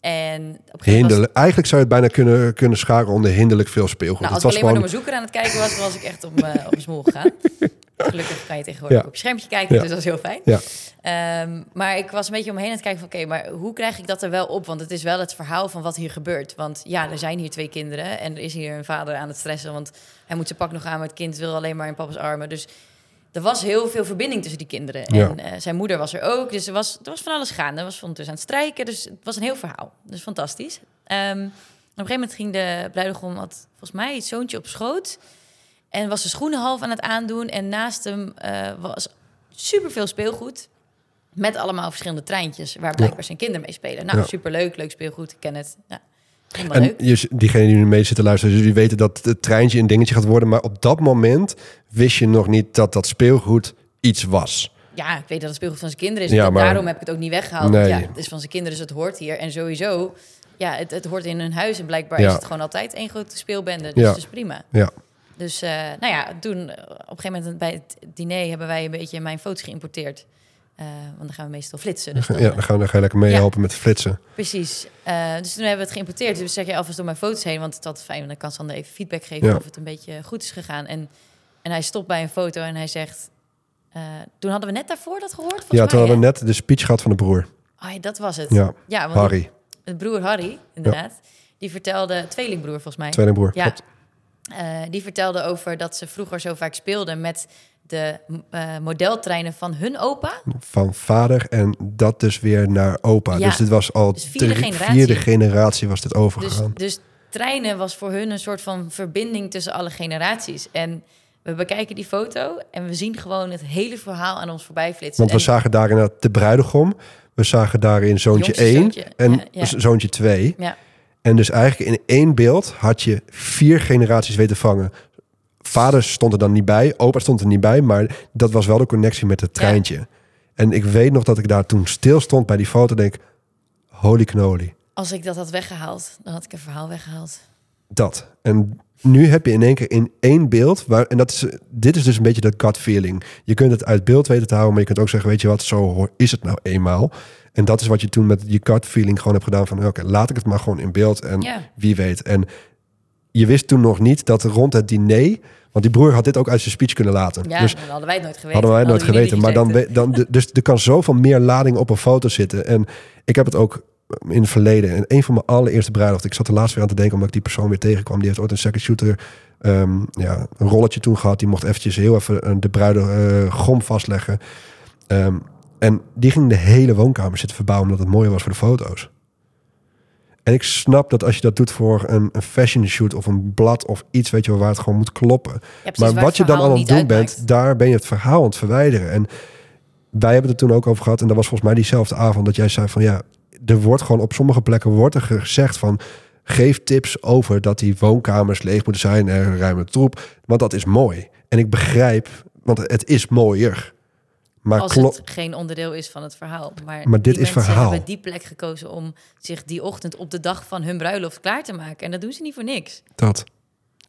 en op was-. Eigenlijk zou je het bijna kunnen, kunnen scharen onder hinderlijk veel speelgoed. nou, als het ik was alleen maar gewoon... door mijn zoeker aan het kijken was, was ik echt op, mijn- op mijn smoel gegaan. [laughs] Gelukkig kan je tegenwoordig Ja. op je schermpje kijken, dus dat is heel fijn. Ja. Ehm, maar ik was een beetje om me heen aan het kijken van... oké, maar hoe krijg ik dat er wel op? Want het is wel het verhaal van wat hier gebeurt. Want ja, er zijn hier twee kinderen... en er is hier een vader aan het stressen... want hij moet zijn pak nog aan, maar het kind wil alleen maar in papa's armen. Dus er was heel veel verbinding tussen die kinderen. En eh, zijn moeder was er ook, dus er was, er was van alles gaande. Er was ondertussen aan het strijken, dus het was een heel verhaal. Dus fantastisch. Ehm, op een gegeven moment ging de bruidegom... had volgens mij het zoontje op schoot... en was de schoenen half aan het aandoen... en naast hem eh, was superveel speelgoed... Met allemaal verschillende treintjes waar blijkbaar zijn kinderen mee spelen. Nou, superleuk, leuk speelgoed, ik ken het. Ja, helemaal En leuk. je, diegene die nu mee zitten luisteren, dus die weten dat het treintje een dingetje gaat worden. Maar op dat moment wist je nog niet dat dat speelgoed iets was. Ja, ik weet dat het speelgoed van zijn kinderen is. Ja, en maar- Daarom heb ik het ook niet weggehaald. Nee. Ja, het is van zijn kinderen, dus het hoort hier. En sowieso, ja, het, het hoort in hun huis. En blijkbaar Ja. is het gewoon altijd één grote speelbende. Dus Ja. dat is prima. Ja, Dus eh, nou ja, toen eh, op een gegeven moment bij het diner hebben wij een beetje mijn foto's geïmporteerd. Eh, want dan gaan we meestal flitsen. Dus dan, ja dan, gaan, dan ga je lekker meehelpen met flitsen. Precies. Dus toen hebben we het geïmporteerd. Dus zeg je alvast door mijn foto's heen. Want het had fijn, want dan kan Sander even feedback geven Ja. of het een beetje goed is gegaan. En, en hij stopt bij een foto en hij zegt... toen hadden we net daarvoor dat gehoord, Ja, mij, toen hadden we net de speech gehad van de broer. Oh, ja, dat was het. Ja, Ja, want Harry, de broer Harry, inderdaad. Die vertelde, tweelingbroer volgens mij. tweelingbroer. Ja, klopt. Eh, die vertelde over dat ze vroeger zo vaak speelden met de eh, modeltreinen van hun opa. Van vader en dat dus weer naar opa. Ja. Dus dit was al Dus vierde drie- generatie. vierde generatie was dit Dus, overgegaan. dus treinen was voor hun een soort van verbinding tussen alle generaties. En we bekijken die foto en we zien gewoon het hele verhaal aan ons voorbij flitsen. Want we En- zagen daarin de bruidegom. We zagen daarin zoontje Jongste 1 zoontje, en ja, ja. z- zoontje 2. Ja, En dus eigenlijk in één beeld had je vier generaties weten vangen. Vader stond er dan niet bij, opa stond er niet bij, maar dat was wel de connectie met het treintje. En ik weet nog dat ik daar toen stil stond bij die foto, denk holy cannoli, als ik dat had weggehaald, dan had ik een verhaal weggehaald. dat. En nu heb je in één keer in één beeld, waar, en dat is, dit is dus een beetje dat gut feeling. Je kunt het uit beeld weten te houden, maar je kunt ook zeggen, weet je wat, zo is het nou eenmaal. En dat is wat je toen met je gut feeling gewoon hebt gedaan van, oké, laat ik het maar gewoon in beeld en wie weet. En je wist toen nog niet dat rond het diner, want die broer had dit ook uit zijn speech kunnen laten. Ja, dus dan hadden wij het nooit geweten. hadden wij het nooit geweten. Maar dan, dan, dus er kan zoveel meer lading op een foto zitten. En ik heb het ook in het verleden. En een van mijn allereerste bruiloften. Ik zat er laatst weer aan te denken omdat ik die persoon weer tegenkwam. Die heeft ooit een second shooter ehm, ja, een rolletje toen gehad. Die mocht eventjes heel even eh, de bruide eh, gom vastleggen. Ehm, en die ging de hele woonkamer zitten verbouwen omdat het mooier was voor de foto's. En ik snap dat als je dat doet voor een, een fashion shoot of een blad of iets, weet je wel, waar het gewoon moet kloppen. Ja, precies, maar wat je dan aan het doen uitmaakt. bent, daar ben je het verhaal aan het verwijderen. En wij hebben het er toen ook over gehad. En dat was volgens mij diezelfde avond dat jij zei van ja, er wordt gewoon op sommige plekken wordt er gezegd van geef tips over dat die woonkamers leeg moeten zijn en ruime troep. Want dat is mooi. En ik begrijp, want het is mooier. Maar als het geen onderdeel is van het verhaal. Maar, Maar dit is verhaal. hebben die plek gekozen om zich die ochtend op de dag van hun bruiloft klaar te maken. En dat doen ze niet voor niks. Dat.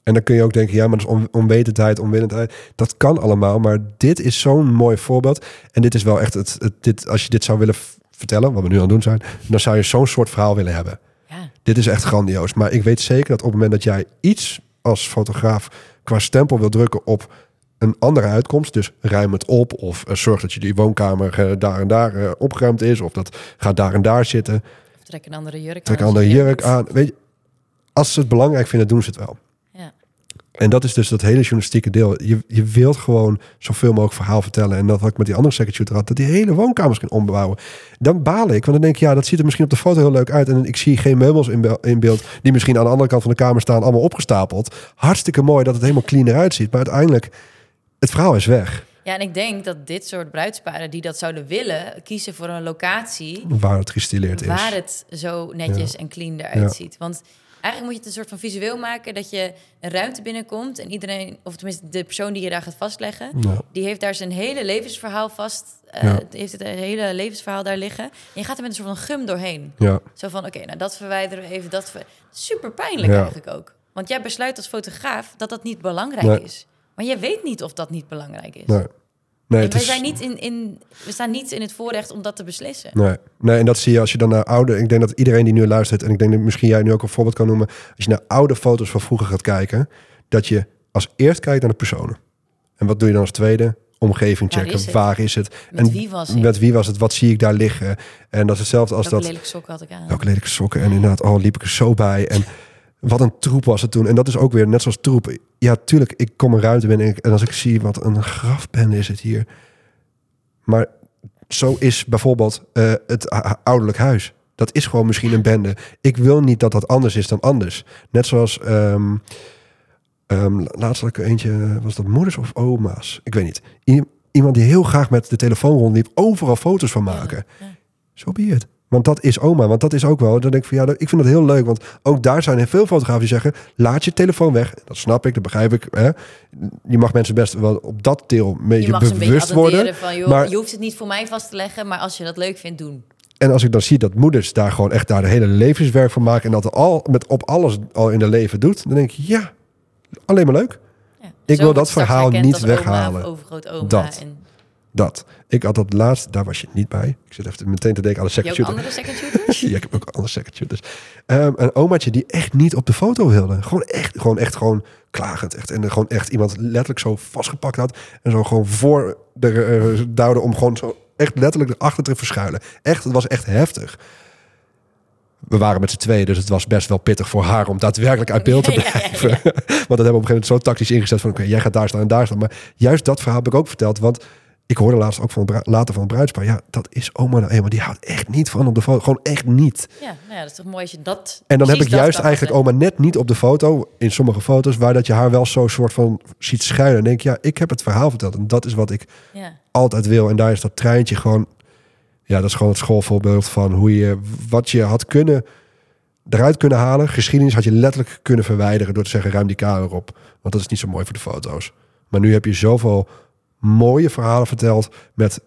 En dan kun je ook denken, ja, maar dat is on, onwetendheid, onwillendheid. Dat kan allemaal, maar dit is zo'n mooi voorbeeld. En dit is wel echt het, het dit, als je dit zou willen vertellen, wat we nu aan het doen zijn, dan zou je zo'n soort verhaal willen hebben. Ja, Dit is echt grandioos. Maar ik weet zeker dat op het moment dat jij iets als fotograaf qua stempel wil drukken op een andere uitkomst, dus ruim het op of eh, zorg dat je die woonkamer eh, daar en daar eh, opgeruimd is, of dat gaat daar en daar zitten, of trek een andere jurk trek een aan. andere jurk aan. Weet je, als ze het belangrijk vinden, doen ze het wel. Ja. En dat is dus dat hele journalistieke deel. Je, je wilt gewoon zoveel mogelijk verhaal vertellen. En dat wat ik met die andere shooter had, dat die hele woonkamers kunnen ombouwen. Dan baal ik, want dan denk ik, ja, dat ziet er misschien op de foto heel leuk uit. En ik zie geen meubels in, be- in beeld die misschien aan de andere kant van de kamer staan, allemaal opgestapeld. Hartstikke mooi dat het helemaal clean eruit ziet. Maar uiteindelijk, het verhaal is weg. ja, en ik denk dat dit soort bruidsparen die dat zouden willen, kiezen voor een locatie Waar het gestileerd is. waar het zo netjes en clean eruit Ja. ziet. Want eigenlijk moet je het een soort van visueel maken dat je een ruimte binnenkomt en iedereen, of tenminste de persoon die je daar gaat vastleggen, Ja. die heeft daar zijn hele levensverhaal vast, Ja. die heeft het hele levensverhaal daar liggen. En je gaat er met een soort van gum doorheen. Ja, Zo van, oké, nou dat verwijderen we even, dat ver... super pijnlijk eigenlijk ook. Want jij besluit als fotograaf dat dat niet belangrijk Nee. is. Maar je weet niet of dat niet belangrijk is. nee. Nee, en het we, is, zijn niet in, in, we staan niet in het voorrecht om dat te beslissen. Nee. nee, en dat zie je als je dan naar oude... Ik denk dat iedereen die nu luistert... en ik denk dat misschien jij nu ook een voorbeeld kan noemen... als je naar oude foto's van vroeger gaat kijken... dat je als eerst kijkt naar de personen. En wat doe je dan als tweede? Omgeving Waar checken. is het? Waar is het? Met en wie was ik? Met wie was het? Wat zie ik daar liggen? En dat is hetzelfde als Welke dat... lelijke sokken had ik aan? Welke lelijke sokken. En inderdaad, oh, liep ik er zo bij. En wat een troep was het toen. En dat is ook weer net zoals troep. Ja, tuurlijk, ik kom een ruimte binnen. En, ik- en als ik zie wat een grafbende is het hier. Maar zo is bijvoorbeeld eh, het ouderlijk huis. Dat is gewoon misschien een bende. Ik wil niet dat dat anders is dan anders. Net zoals... ehm ehm, laatst had ik eentje... Was dat moeders of oma's? Ik weet niet. I- iemand die heel graag met de telefoon rondliep. Overal foto's van maken. Ja. Zo be it. Want dat is oma. Want dat is ook wel. Dan denk ik van ja, ik vind dat heel leuk. Want ook daar zijn er veel fotografen die zeggen: laat je telefoon weg. Dat snap ik, dat begrijp ik. Hè? Je mag mensen best wel op dat deel een Je beetje een beetje bewust worden. attenderen van, joh, maar- je hoeft het niet voor mij vast te leggen, maar als je dat leuk vindt, doen. En als ik dan zie dat moeders daar gewoon echt daar de hele levenswerk van maken. En dat al met op alles al in de leven doet. Dan denk ik ja, alleen maar leuk. Ja. Ik wil dat verhaal niet oma weghalen. Of. Dat. En Dat. Ik had dat laatst, daar was je niet bij. Ik zit even meteen te denken aan de second shooter. andere second shooters? [laughs] Ja, ik heb ook andere second shooters. Ehm, een omaatje die echt niet op de foto wilde. Gewoon echt, gewoon echt, gewoon klagend. Echt. En gewoon echt iemand letterlijk zo vastgepakt had. En zo gewoon voor de duwde om gewoon zo echt letterlijk erachter te verschuilen. Echt, het was echt heftig. We waren met z'n tweeën, dus het was best wel pittig voor haar om daadwerkelijk uit beeld te [laughs] Ja, ja, ja, blijven. [laughs] Want dat hebben we op een gegeven moment zo tactisch ingezet van oké, jij gaat daar staan en daar staan. Maar juist dat verhaal heb ik ook verteld, want ik hoorde laatst ook van later van het bruidspaar. Ja, dat is oma nou eenmaal. Die houdt echt niet van op de foto. Gewoon echt niet. Ja, nou ja, dat is toch mooi als je dat... En dan heb ik juist eigenlijk oma net niet op de foto, in sommige foto's, waar dat je haar wel zo soort van ziet schuilen. En denk ja, ik heb het verhaal verteld. En dat is wat ik Ja. altijd wil. En daar is dat treintje gewoon, ja, dat is gewoon het schoolvoorbeeld van hoe je, wat je had kunnen, eruit kunnen halen. Geschiedenis had je letterlijk kunnen verwijderen door te zeggen, ruim die kamer op. Want dat is niet zo mooi voor de foto's. Maar nu heb je zoveel mooie verhalen verteld met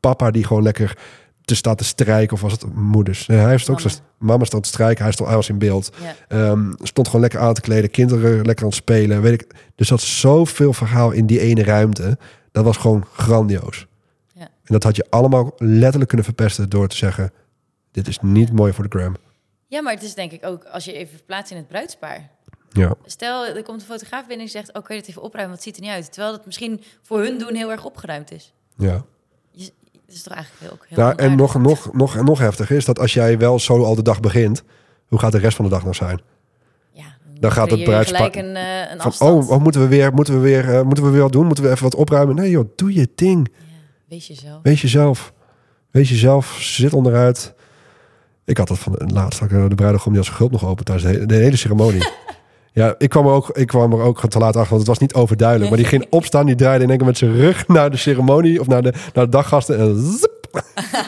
papa die gewoon lekker te staat te strijken. Of was het moeders? Nee, hij heeft ook Mama. zo, mama stond te strijken, hij stond hij was in beeld. Ja. Ehm, stond gewoon lekker aan te kleden, kinderen lekker aan het spelen. Weet ik. Dus dat zoveel verhaal in die ene ruimte. Dat was gewoon grandioos. Ja. En dat had je allemaal letterlijk kunnen verpesten door te zeggen: dit is niet mooi voor de gram. ja, maar het is denk ik ook, als je even verplaatst in het bruidspaar. Ja, Stel, er komt een fotograaf binnen en zegt... kun je het even opruimen, want het ziet er niet uit. Terwijl het misschien voor hun doen heel erg opgeruimd is. ja. Je, dat is toch eigenlijk heel, ook heel Nou, en nog, nog, nog, nog heftiger is dat als jij wel zo al de dag begint, hoe gaat de rest van de dag nog zijn? Ja, dan gaat het bruidspaar- een, eh, een Van, oh, oh, moeten we weer, moeten we weer, eh, moeten we weer wat doen? Moeten we even wat opruimen? Nee joh, doe je ding. Ja, wees jezelf. Wees jezelf. Wees jezelf. Zit onderuit. Ik had dat van de laatste, de bruidegom die als gulp nog open thuis, de hele, de hele ceremonie. [laughs] Ja, ik kwam, er ook, ik kwam er ook te laat achter, want het was niet overduidelijk. Maar die ging opstaan, die draaide in één keer met zijn rug naar de ceremonie of naar de, naar de daggasten. En, zip.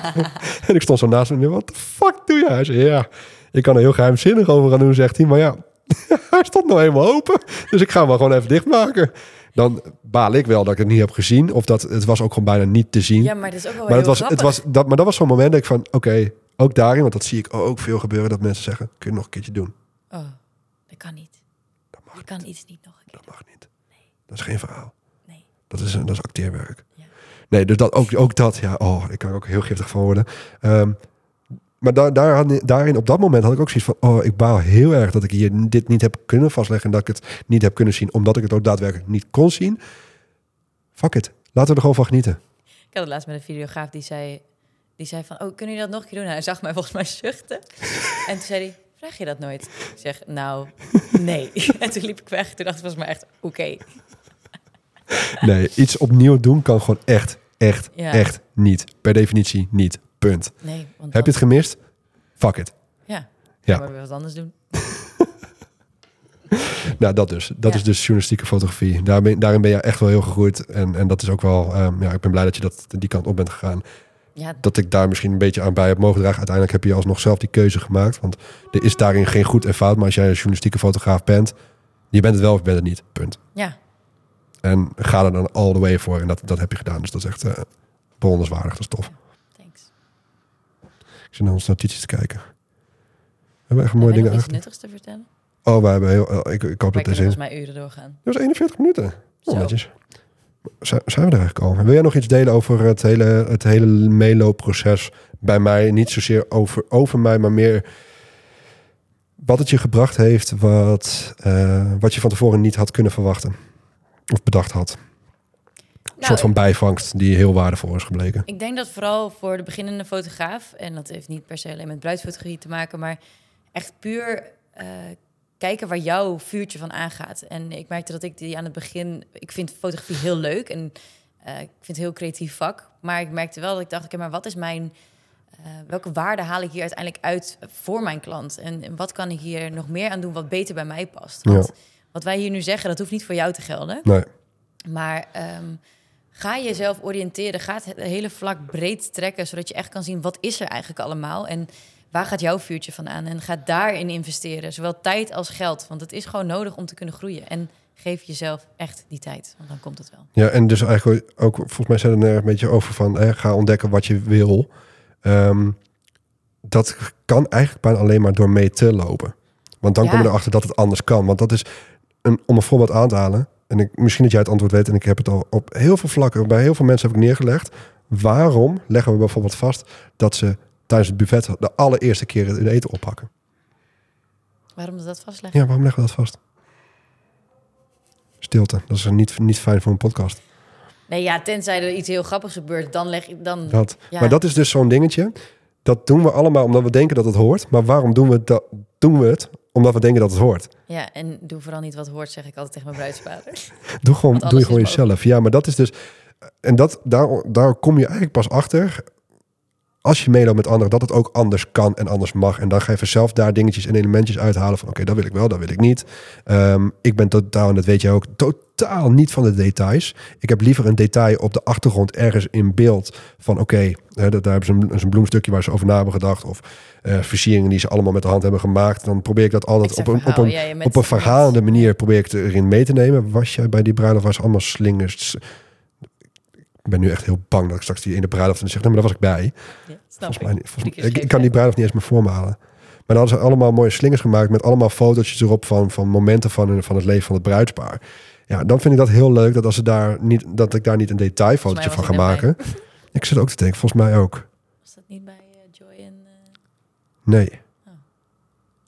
[laughs] en ik stond zo naast hem. Wat de fuck doe je? Hij zei, ja, ik kan er heel geheimzinnig over gaan doen, zegt hij. Maar ja, [laughs] hij stond nou eenmaal open. Dus ik ga hem wel gewoon even dichtmaken. Dan baal ik wel dat ik het niet heb gezien. Of dat het was ook gewoon bijna niet te zien. Ja, maar dat is ook wel maar, het was, het was, dat, maar dat was zo'n moment dat ik van, oké, ook daarin, want dat zie ik ook veel gebeuren, dat mensen zeggen, kun je nog een keertje doen? Oh, dat kan niet. Je kan iets niet nog een keer. Dat mag niet. Dat is geen verhaal. Nee. Dat is, dat is acteerwerk. Ja. Nee, dus dat, ook, ook dat, ja, oh, ik kan er ook heel giftig van worden. Ehm, maar daar, daar had, daarin, op dat moment had ik ook zoiets van, oh, ik baal heel erg dat ik hier dit niet heb kunnen vastleggen en dat ik het niet heb kunnen zien, omdat ik het ook daadwerkelijk niet kon zien. Fuck it. Laten we er gewoon van genieten. Ik had het laatst met een videograaf die zei, die zei van, oh, kunnen jullie dat nog een keer doen? Hij zag mij volgens mij zuchten. [laughs] en toen zei hij, vraag je dat nooit? Ik zeg, nou, nee. [laughs] [laughs] en toen liep ik weg. Toen dacht ik volgens mij echt, oké. Nee, iets opnieuw doen kan gewoon echt, echt, Ja. echt niet. Per definitie niet. Punt. Nee, want Heb je het gemist? Fuck it. Ja, Ja. maar weer wat anders doen. [laughs] Nou, dat dus. Dat Ja. is dus journalistieke fotografie. Daar ben, daarin ben je echt wel heel gegroeid. En, en dat is ook wel... ehm, ja, ik ben blij dat je dat, die kant op bent gegaan. Ja, Dat ik daar misschien een beetje aan bij heb mogen dragen. Uiteindelijk heb je alsnog zelf die keuze gemaakt. Want er is daarin geen goed en fout. Maar als jij een journalistieke fotograaf bent... Je bent het wel of je bent het niet. Punt. ja. En ga er dan all the way voor. En dat, dat heb je gedaan. Dus dat is echt eh bewonderenswaardig. Dat is tof. thanks. Ik zit naar onze notities te kijken. We hebben echt mooie dingen iets uit. nuttigs te vertellen? Oh, we hebben heel... eh, ik, ik hoop dat deze... volgens mij uren doorgaan. Dat was 41 minuten. Oh, netjes. Zijn, we er eigenlijk al? Wil jij nog iets delen over het hele, het hele meeloopproces bij mij? Niet zozeer over, over mij, maar meer wat het je gebracht heeft, wat, eh, wat je van tevoren niet had kunnen verwachten. Of bedacht had. Een Nou, soort van bijvangst die heel waardevol is gebleken. Ik denk dat vooral voor de beginnende fotograaf, en dat heeft niet per se alleen met bruidsfotografie te maken, maar echt puur eh, kijken waar jouw vuurtje van aangaat. En ik merkte dat ik die aan het begin, ik vind fotografie heel leuk en eh, ik vind het heel creatief vak, maar ik merkte wel dat ik dacht, oké, maar wat is mijn, eh, welke waarde haal ik hier uiteindelijk uit voor mijn klant? En, en wat kan ik hier nog meer aan doen wat beter bij mij past? Want Ja. wat wij hier nu zeggen, dat hoeft niet voor jou te gelden. Nee, Maar ehm, ga jezelf oriënteren. Ga het hele vlak breed trekken, zodat je echt kan zien wat is er eigenlijk allemaal en waar gaat jouw vuurtje van aan. En ga daarin investeren, zowel tijd als geld. Want het is gewoon nodig om te kunnen groeien. En geef jezelf echt die tijd, want dan komt het wel. Ja, en dus eigenlijk ook, volgens mij zijn er een beetje over van, hè, ga ontdekken wat je wil. Ehm, dat kan eigenlijk bijna alleen maar door mee te lopen. Want dan Ja. kom je erachter dat het anders kan. Want dat is, een, om een voorbeeld aan te halen, en ik, misschien dat jij het antwoord weet, en ik heb het al op heel veel vlakken, bij heel veel mensen heb ik neergelegd. Waarom leggen we bijvoorbeeld vast dat ze tijdens het buffet de allereerste keer hun eten oppakken? Waarom is dat vastleggen? Ja, waarom leggen we dat vast? Stilte, dat is niet, niet fijn voor een podcast. Nee, ja, tenzij er iets heel grappigs gebeurt, dan leg ik dan. Dat. Ja. Maar dat is dus zo'n dingetje. Dat doen we allemaal omdat we denken dat het hoort. Maar waarom doen we, dat, doen we het? Omdat we denken dat het hoort. Ja, en doe vooral niet wat hoort, zeg ik altijd tegen mijn bruidsvader. [laughs] Doe, gewoon, doe je gewoon jezelf. Ja, maar dat is dus... En dat, daar, daar kom je eigenlijk pas achter... als je meeloopt met anderen, dat het ook anders kan en anders mag. En dan ga je vanzelf daar dingetjes en elementjes uithalen van... oké, dat wil ik wel, dat wil ik niet. Ehm, ik ben totaal, en dat weet jij ook, totaal niet van de details. Ik heb liever een detail op de achtergrond ergens in beeld... van oké, dat daar hebben ze een, een bloemstukje waar ze over na hebben gedacht... of eh, versieringen die ze allemaal met de hand hebben gemaakt. Dan probeer ik dat altijd op een, op een, ja, op een verhalende manier probeer ik erin mee te nemen. Was jij bij die bruiloft was allemaal slingers? Ik ben nu echt heel bang dat ik straks die in de bruiloft en zeg, nee, maar daar was ik bij. Ja, Volgens ik. mij, volgens ik, kan die bruiloft niet eens meer voor me halen. Maar dan hadden ze allemaal mooie slingers gemaakt met allemaal fotootjes erop van, van momenten van, van het leven van het bruidspaar. Ja, dan vind ik dat heel leuk dat als ze daar niet, dat ik daar niet een detailfotootje van ga maken. Ik zit ook te denken, volgens mij ook. Was dat niet bij eh, Joy en... eh, Nee.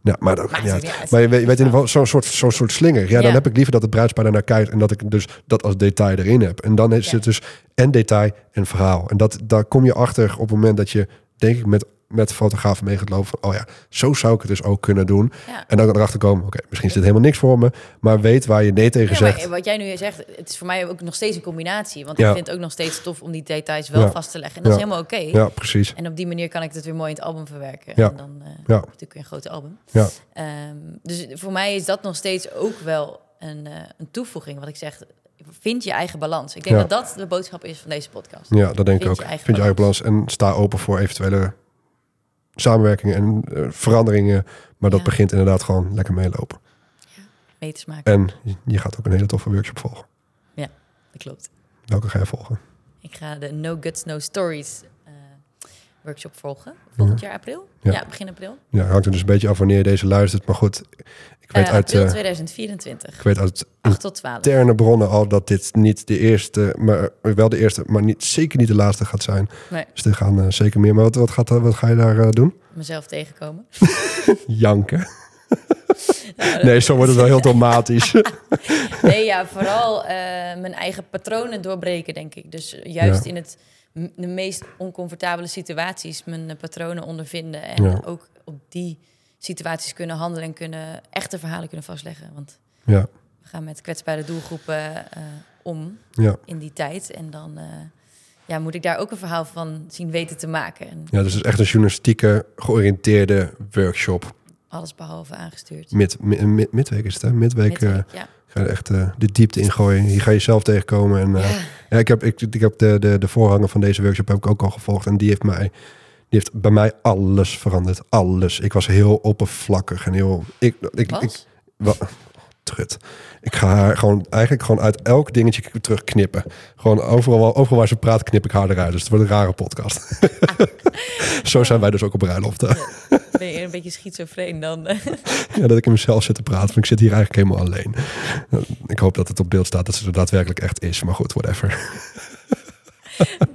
Ja, maar dat ja, uit. Maar je weet, je weet in ieder geval zo'n soort, zo'n soort slinger. Ja, dan heb ik liever dat het bruidspaar daarnaar kijkt en dat ik dus dat als detail erin heb. En dan is Ja. het dus en detail en verhaal. En dat, daar kom je achter op het moment dat je, denk ik, met met fotografen mee gaat lopen. Van, oh ja, zo zou ik het dus ook kunnen doen. Ja. En dan erachter komen, oké, misschien is dit helemaal niks voor me. Maar weet waar je nee tegen Ja, zegt. wat jij nu zegt, het is voor mij ook nog steeds een combinatie. Want Ja. ik vind het ook nog steeds tof om die details wel vast te leggen. En dat is helemaal oké. Ja, precies. En op die manier kan ik het weer mooi in het album verwerken. Ja. En dan Ja. ik natuurlijk weer een grote album. Ja. Ehm, dus voor mij is dat nog steeds ook wel een, eh, een toevoeging. Wat ik zeg, vind je eigen balans. Ik denk Ja. dat dat de boodschap is van deze podcast. Ja, dat denk ik ook. je Vind je eigen balans en sta open voor eventuele samenwerkingen en eh, veranderingen. Maar dat Ja. begint inderdaad gewoon lekker meelopen. Meters maken, En je gaat ook een hele toffe workshop volgen. dat klopt. Welke ga je volgen? Ik ga de No Guts, No Stories workshop volgen. Volgend jaar april? Ja. Ja. begin april. Ja, hangt er dus een beetje af wanneer je deze luistert. Maar goed, ik weet Eh, uit, april eh, 2024. ik weet uit 8 tot 12. interne bronnen al dat dit niet de eerste, maar wel de eerste, maar niet, zeker niet de laatste gaat zijn. Nee. Dus er gaan eh, zeker meer. Maar wat, wat, gaat, wat ga je daar eh, doen? Mezelf tegenkomen. [laughs] Janken. [laughs] Nou, Nee, zo wordt het wel heel dramatisch. [laughs] Nee, ja, vooral eh, mijn eigen patronen doorbreken, denk ik. Dus juist Ja. in het, de meest oncomfortabele situaties mijn eh, patronen ondervinden. En Ja. ook op die situaties kunnen handelen en kunnen echte verhalen kunnen vastleggen. Want ja, we gaan met kwetsbare doelgroepen eh, om ja. in die tijd. En dan eh, ja, moet ik daar ook een verhaal van zien weten te maken. En ja, dus het is echt een journalistieke georiënteerde workshop. alles behalve aangestuurd. Mid, mi- mi- midweek is het, hè? Midweek Midweek, ja. Ga je echt eh, de diepte ingooien. Hier ga je zelf tegenkomen. En, eh, Ja. Ja, ik heb, ik, ik heb de, de, de voorhanger van deze workshop heb ik ook al gevolgd. En die heeft, mij, die heeft bij mij alles veranderd. Alles. Ik was heel oppervlakkig en heel... Ik, ik, Was? ik, wel, trut. Ik ga haar gewoon eigenlijk gewoon uit elk dingetje terugknippen. Gewoon overal, overal waar ze praat, knip ik haar eruit. Dus het wordt een rare podcast. [laughs] Zo zijn wij dus ook op bruiloften. Ben je een beetje schizofreen dan? [laughs] Ja, dat ik in mezelf zit te praten. Want ik zit hier eigenlijk helemaal alleen. Ik hoop dat het op beeld staat dat ze er daadwerkelijk echt is. Maar goed, whatever.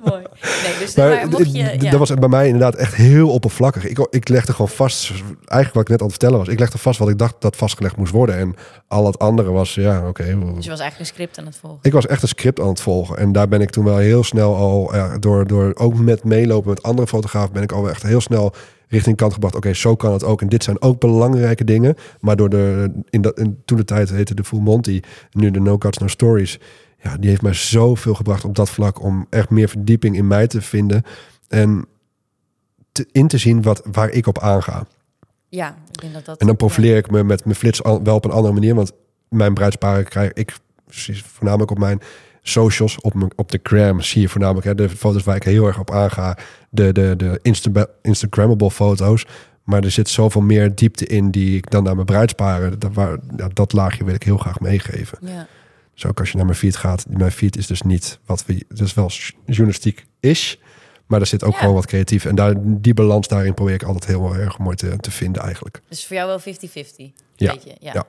Mooi. Nee, dus Maar, maar, mocht je... d- ja. dat was bij mij inderdaad echt heel oppervlakkig. Ik, ik legde gewoon vast, eigenlijk wat ik net aan het vertellen was. Ik legde vast wat ik dacht dat vastgelegd moest worden. En al het andere was, ja, oké. Dus je was eigenlijk een script aan het volgen. Ik was echt een script aan het volgen. En daar ben ik toen wel heel snel al, ja, door, door ook met meelopen met andere fotografen, ben ik al echt heel snel richting kant gebracht. Oké, zo kan het ook. En dit zijn ook belangrijke dingen. Maar door de, in dat, in, toen de tijd heette de Full Monty, nu de No Cuts No Stories. Ja, die heeft mij zoveel gebracht op dat vlak om echt meer verdieping in mij te vinden. En te, in te zien wat, waar ik op aanga. Ja, ik denk dat dat... En dan profileer ik me met mijn flits al- wel op een andere manier. Want mijn bruidsparen krijg ik precies, voornamelijk op mijn socials, op, mijn, op de gram zie je voornamelijk hè, de foto's waar ik heel erg op aanga. De, de, de Insta Instagrammable foto's. Maar er zit zoveel meer diepte in die ik dan naar mijn bruidsparen. Dat, waar, ja, dat laagje wil ik heel graag meegeven. Ja. Dus ook als je naar mijn feed gaat. Mijn feed is dus niet wat we... Is wel journalistiek is. Maar er zit ook Ja. gewoon wat creatief. En daar, die balans daarin probeer ik altijd heel erg mooi te, te vinden eigenlijk. Dus voor jou wel 50-50. Ja, Weet je, ja. ja, ja.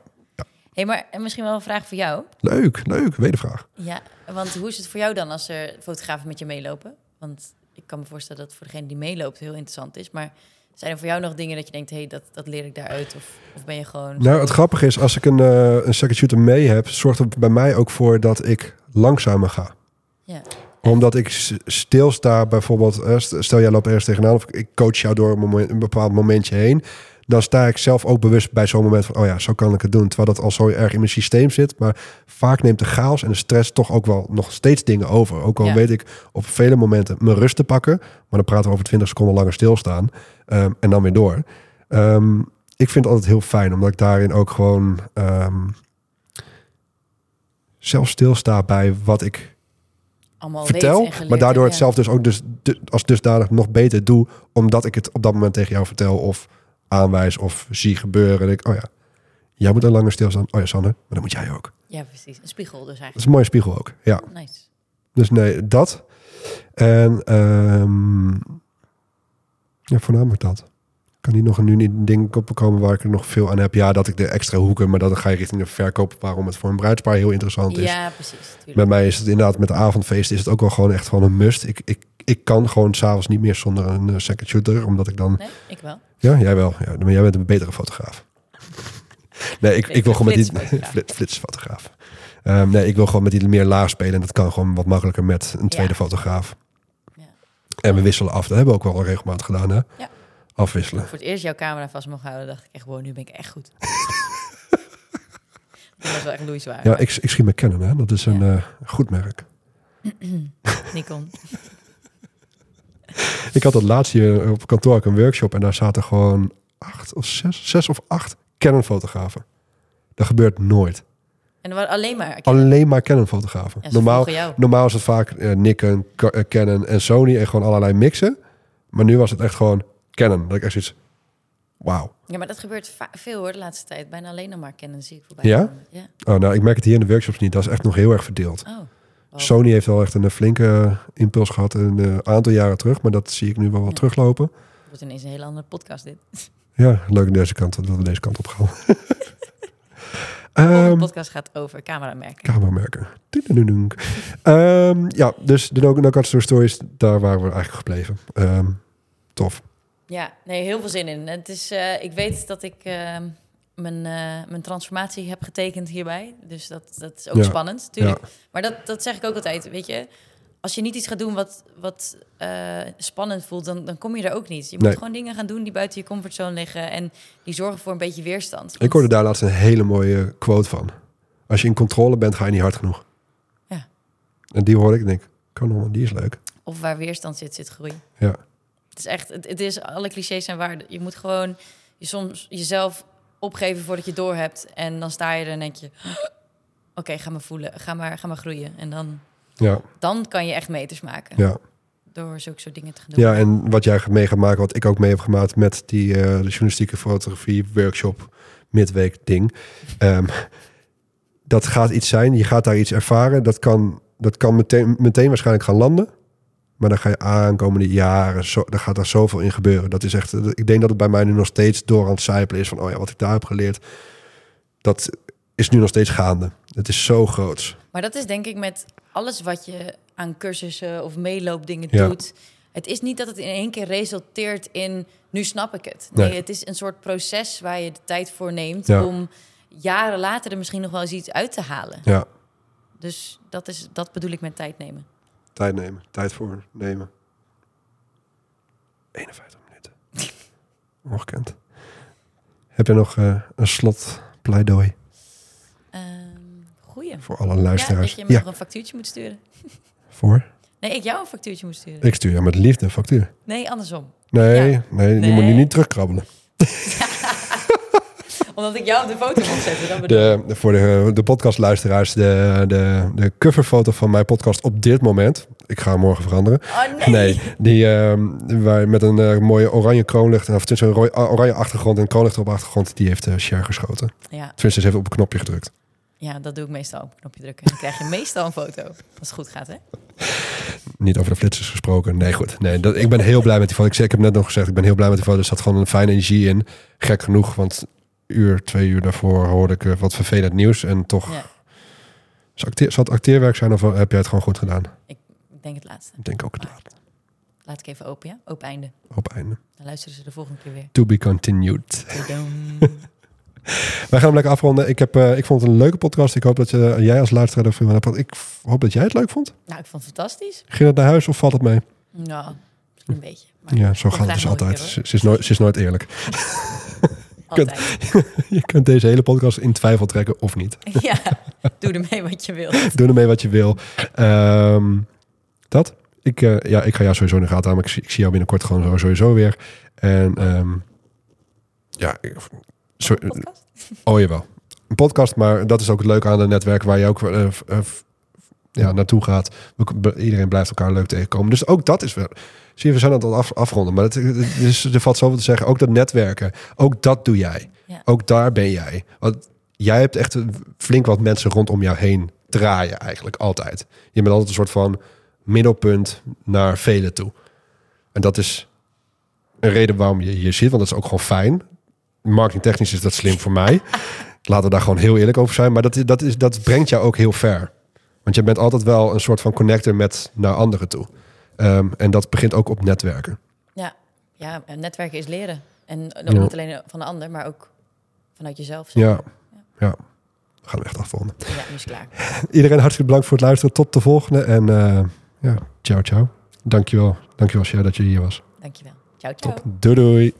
Hey, maar en misschien wel een vraag voor jou. Leuk, leuk. Wedervraag. Ja, want hoe is het voor jou dan als er fotografen met je meelopen? Want ik kan me voorstellen dat voor degene die meeloopt heel interessant is. Maar zijn er voor jou nog dingen dat je denkt, hé, hey, dat, dat leer ik daaruit? Of, of ben je gewoon... Nou, het grappige is, als ik een, eh een second shooter mee heb, zorgt het bij mij ook voor dat ik langzamer ga. Ja. Omdat ik stilsta, bijvoorbeeld, eh, st- stel jij loopt ergens tegenaan of ik coach jou door een, moment, een bepaald momentje heen. Dan sta ik zelf ook bewust bij zo'n moment van, oh ja, zo kan ik het doen. Terwijl dat al zo erg in mijn systeem zit. Maar vaak neemt de chaos en de stress toch ook wel nog steeds dingen over. Ook al Ja. weet ik op vele momenten mijn rust te pakken. Maar dan praten we over 20 seconden langer stilstaan. ehm, en dan weer door. Ehm, ik vind het altijd heel fijn, omdat ik daarin ook gewoon ehm, zelf stilsta bij wat ik allemaal vertel, geleerd maar daardoor het zelf dus ook dus, du- als dusdanig nog beter doe, omdat ik het op dat moment tegen jou vertel of aanwijs of zie gebeuren. En ik, oh ja, jij moet er langer stilstaan. Oh ja, Sanne, maar dan moet jij ook. Ja. precies. Een spiegel dus Dat eigenlijk. is een mooie spiegel ook. Ja, Nice. dus nee, dat. En ehm ja, voornamelijk dat. Kan niet nog een nu niet ding opkomen waar ik er nog veel aan heb. Ja, dat ik de extra hoeken, maar dan ga je richting de verkoop, waarom het voor een bruidspaar heel interessant is. Ja, precies. tuurlijk. Met mij is het inderdaad met de avondfeest is het ook wel gewoon echt gewoon een must. Ik, ik, ik kan gewoon s'avonds niet meer zonder een eh, second shooter, omdat ik dan... Nee, ik wel. Ja, jij wel. Ja, maar jij bent een betere fotograaf. [laughs] Nee, ik, ik wil gewoon met die Flitsfotograaf. [laughs] Flit- flitsfotograaf. Ehm, nee, ik wil gewoon met die meer laag spelen. En dat kan gewoon wat makkelijker met een tweede Ja. fotograaf. Ja. En we wisselen af. Dat hebben we ook wel regelmatig gedaan. Hè? Ja. afwisselen. Voor het eerst jouw camera vast mocht houden, dacht ik echt, wow, nu ben ik echt goed. [laughs] dat was wel echt loeizwaar. Ja, ik, ik schiet Canon, hè. Dat is een eh, goed merk. [clears throat] Nikon. Ik had dat laatst hier op kantoor een workshop en daar zaten gewoon acht of zes, zes of acht Canon-fotografen. Dat gebeurt nooit. En er waren alleen maar... Alleen maar Canon-fotografen. Normaal, normaal is het vaak eh, Nikon, eh, Canon en Sony en gewoon allerlei mixen. Maar nu was het echt gewoon Canon. Dat ik echt zoiets... Wauw. Ja, maar dat gebeurt veel hoor de laatste tijd. Bijna alleen nog maar kennen zie ik voorbij. Ja? Ja. Oh, nou, ik merk het hier in de workshops niet. Dat is echt nog heel erg verdeeld. Oh. Wow. Sony heeft wel echt een eh, flinke eh, impuls gehad een eh, aantal jaren terug. Maar dat zie ik nu wel wat Ja. teruglopen. Het wordt ineens een hele andere podcast dit. [laughs] Ja, leuk aan deze kant, dat we deze kant op gaan. [laughs] De Ehm podcast gaat over cameramerken. cameramerken. Ehm ja, dus de Store Stories, daar waren we eigenlijk gebleven. Ehm, tof. Ja, nee, heel veel zin in. Het is, ik weet dat ik mijn, eh, mijn transformatie heb getekend hierbij. Dus dat, dat is ook Ja. spannend, natuurlijk. Maar dat, dat zeg ik ook altijd, weet je. Als je niet iets gaat doen wat, wat eh, spannend voelt, dan, dan kom je er ook niet. Je moet Nee. gewoon dingen gaan doen die buiten je comfortzone liggen... en die zorgen voor een beetje weerstand. Ik hoorde daar laatst een hele mooie quote van. Als je in controle bent, ga je niet hard genoeg. Ja. En die hoorde ik en denk, kanon, die is leuk. Of waar weerstand zit, zit groei. Ja, Het is echt, het, het is, alle clichés zijn waar. Je moet gewoon je soms jezelf opgeven voordat je door hebt. En dan sta je er en denk je, [gasps] oké, ga maar voelen, ga maar, ga maar groeien. En dan, ja, dan kan je echt meters maken ja. door zulke soort dingen te gaan doen. Ja, en wat jij mee gaat maken, wat ik ook mee heb gemaakt met die eh, de journalistieke fotografie workshop midweek ding. Ehm, dat gaat iets zijn, je gaat daar iets ervaren. Dat kan, dat kan meteen, meteen waarschijnlijk gaan landen. Maar dan ga je aankomende jaren, zo, dan gaat er zoveel in gebeuren. Dat is echt, ik denk dat het bij mij nu nog steeds door aan het sijpelen is van, oh ja, wat ik daar heb geleerd, dat is nu nog steeds gaande. Het is zo groot. Maar dat is denk ik met alles wat je aan cursussen of meeloopdingen Ja. doet. Het is niet dat het in één keer resulteert in, nu snap ik het. Nee, Nee. het is een soort proces waar je de tijd voor neemt Ja. om jaren later er misschien nog wel eens iets uit te halen. Ja, Dus dat, is, dat bedoel ik met tijd nemen. Tijd nemen, tijd voor nemen. 51 minuten. [laughs] Ongekend. Heb je nog eh, een slot pleidooi Ehm goeie. voor alle Ja, dat luisteraars? je Ja, me nog een factuurtje moet sturen. [laughs] voor? Nee, ik jou een factuurtje moet sturen. Ik stuur jou met liefde een factuur. Nee, andersom. Nee, Ja. nee, die Nee. moet nu niet terugkrabbelen. [laughs] Omdat ik jou op de foto moet zetten. Dan bedoel ik. De, voor de, de podcastluisteraars, de, de, de coverfoto van mijn podcast op dit moment. Ik ga hem morgen veranderen. Oh nee. Nee, die ehm, waar met een eh, mooie oranje kroonlicht, of tussen een rooi- oranje achtergrond en kroonlicht op achtergrond, die heeft uh, geschoten. Ja, Tenminste, ze heeft op een knopje gedrukt. ja, dat doe ik meestal op een knopje drukken. Dan krijg je meestal een foto. Als het goed gaat, hè? Niet over de flitsers gesproken. Nee, goed. Nee, dat, ik ben heel blij met die foto. Ik, zeg- ik heb net nog gezegd, ik ben heel blij met die foto. Er zat gewoon een fijne energie in. Gek genoeg, want uur, twee uur daarvoor hoorde ik eh, wat vervelend nieuws. En toch, Ja, zal, acteer, zal het acteerwerk zijn of heb jij het gewoon goed gedaan? ik denk het laatste. Ik denk ook het laat. Laat ik even open, ja? Open einde. Op einde. Dan luisteren ze de volgende keer weer. To be continued. [laughs] Wij gaan hem lekker afronden. Ik, heb, eh, ik vond het een leuke podcast. Ik hoop dat je, jij als luisteraar ervan hebt. Ik hoop dat jij het leuk vond. nou, ik vond het fantastisch. Ging het naar huis of valt het mee? Nou, een beetje. Maar Ja, zo gaat het dus altijd. ze is nooit, ze is nooit eerlijk. [laughs] Altijd. [laughs] Je kunt deze hele podcast in twijfel trekken of niet. [laughs] Ja, doe ermee wat je wilt. [laughs] Doe ermee wat je wil. Ehm, dat. Ik, eh, ja, ik ga jou sowieso in de gaten houden. maar Ik, zie- ik zie jou binnenkort gewoon sowieso weer. En ehm, ja, zo, Podcast? oh jawel. Een podcast, maar dat is ook het leuke aan het netwerk waar je ook eh, eh, ja, naartoe gaat. Iedereen blijft elkaar leuk tegenkomen. Dus ook dat is wel. Zie je, we zijn aan het af, afronden. Maar het, het is, er valt zoveel te zeggen. Ook dat netwerken, ook dat doe jij. Ja. Ook daar ben jij. Want jij hebt echt flink wat mensen rondom jou heen draaien eigenlijk altijd. Je bent altijd een soort van middelpunt naar velen toe. En dat is een reden waarom je hier zit. Want dat is ook gewoon fijn. Marketingtechnisch is dat slim voor mij. [laughs] Laten we daar gewoon heel eerlijk over zijn. Maar dat, dat, is, dat brengt jou ook heel ver. Want je bent altijd wel een soort van connector met naar anderen toe. Ehm, en dat begint ook op netwerken. Ja. ja, en netwerken is leren. En Ja. niet alleen van de ander, maar ook vanuit jezelf. zeg Ja, ja. We gaan hem echt afronden. Ja, nu is klaar. Iedereen hartstikke bedankt voor het luisteren. Tot de volgende. En eh, ja, ciao, ciao. Dankjewel. Dankjewel, Cher, dat je hier was. Dankjewel. Ciao, ciao. Top. Doei, doei.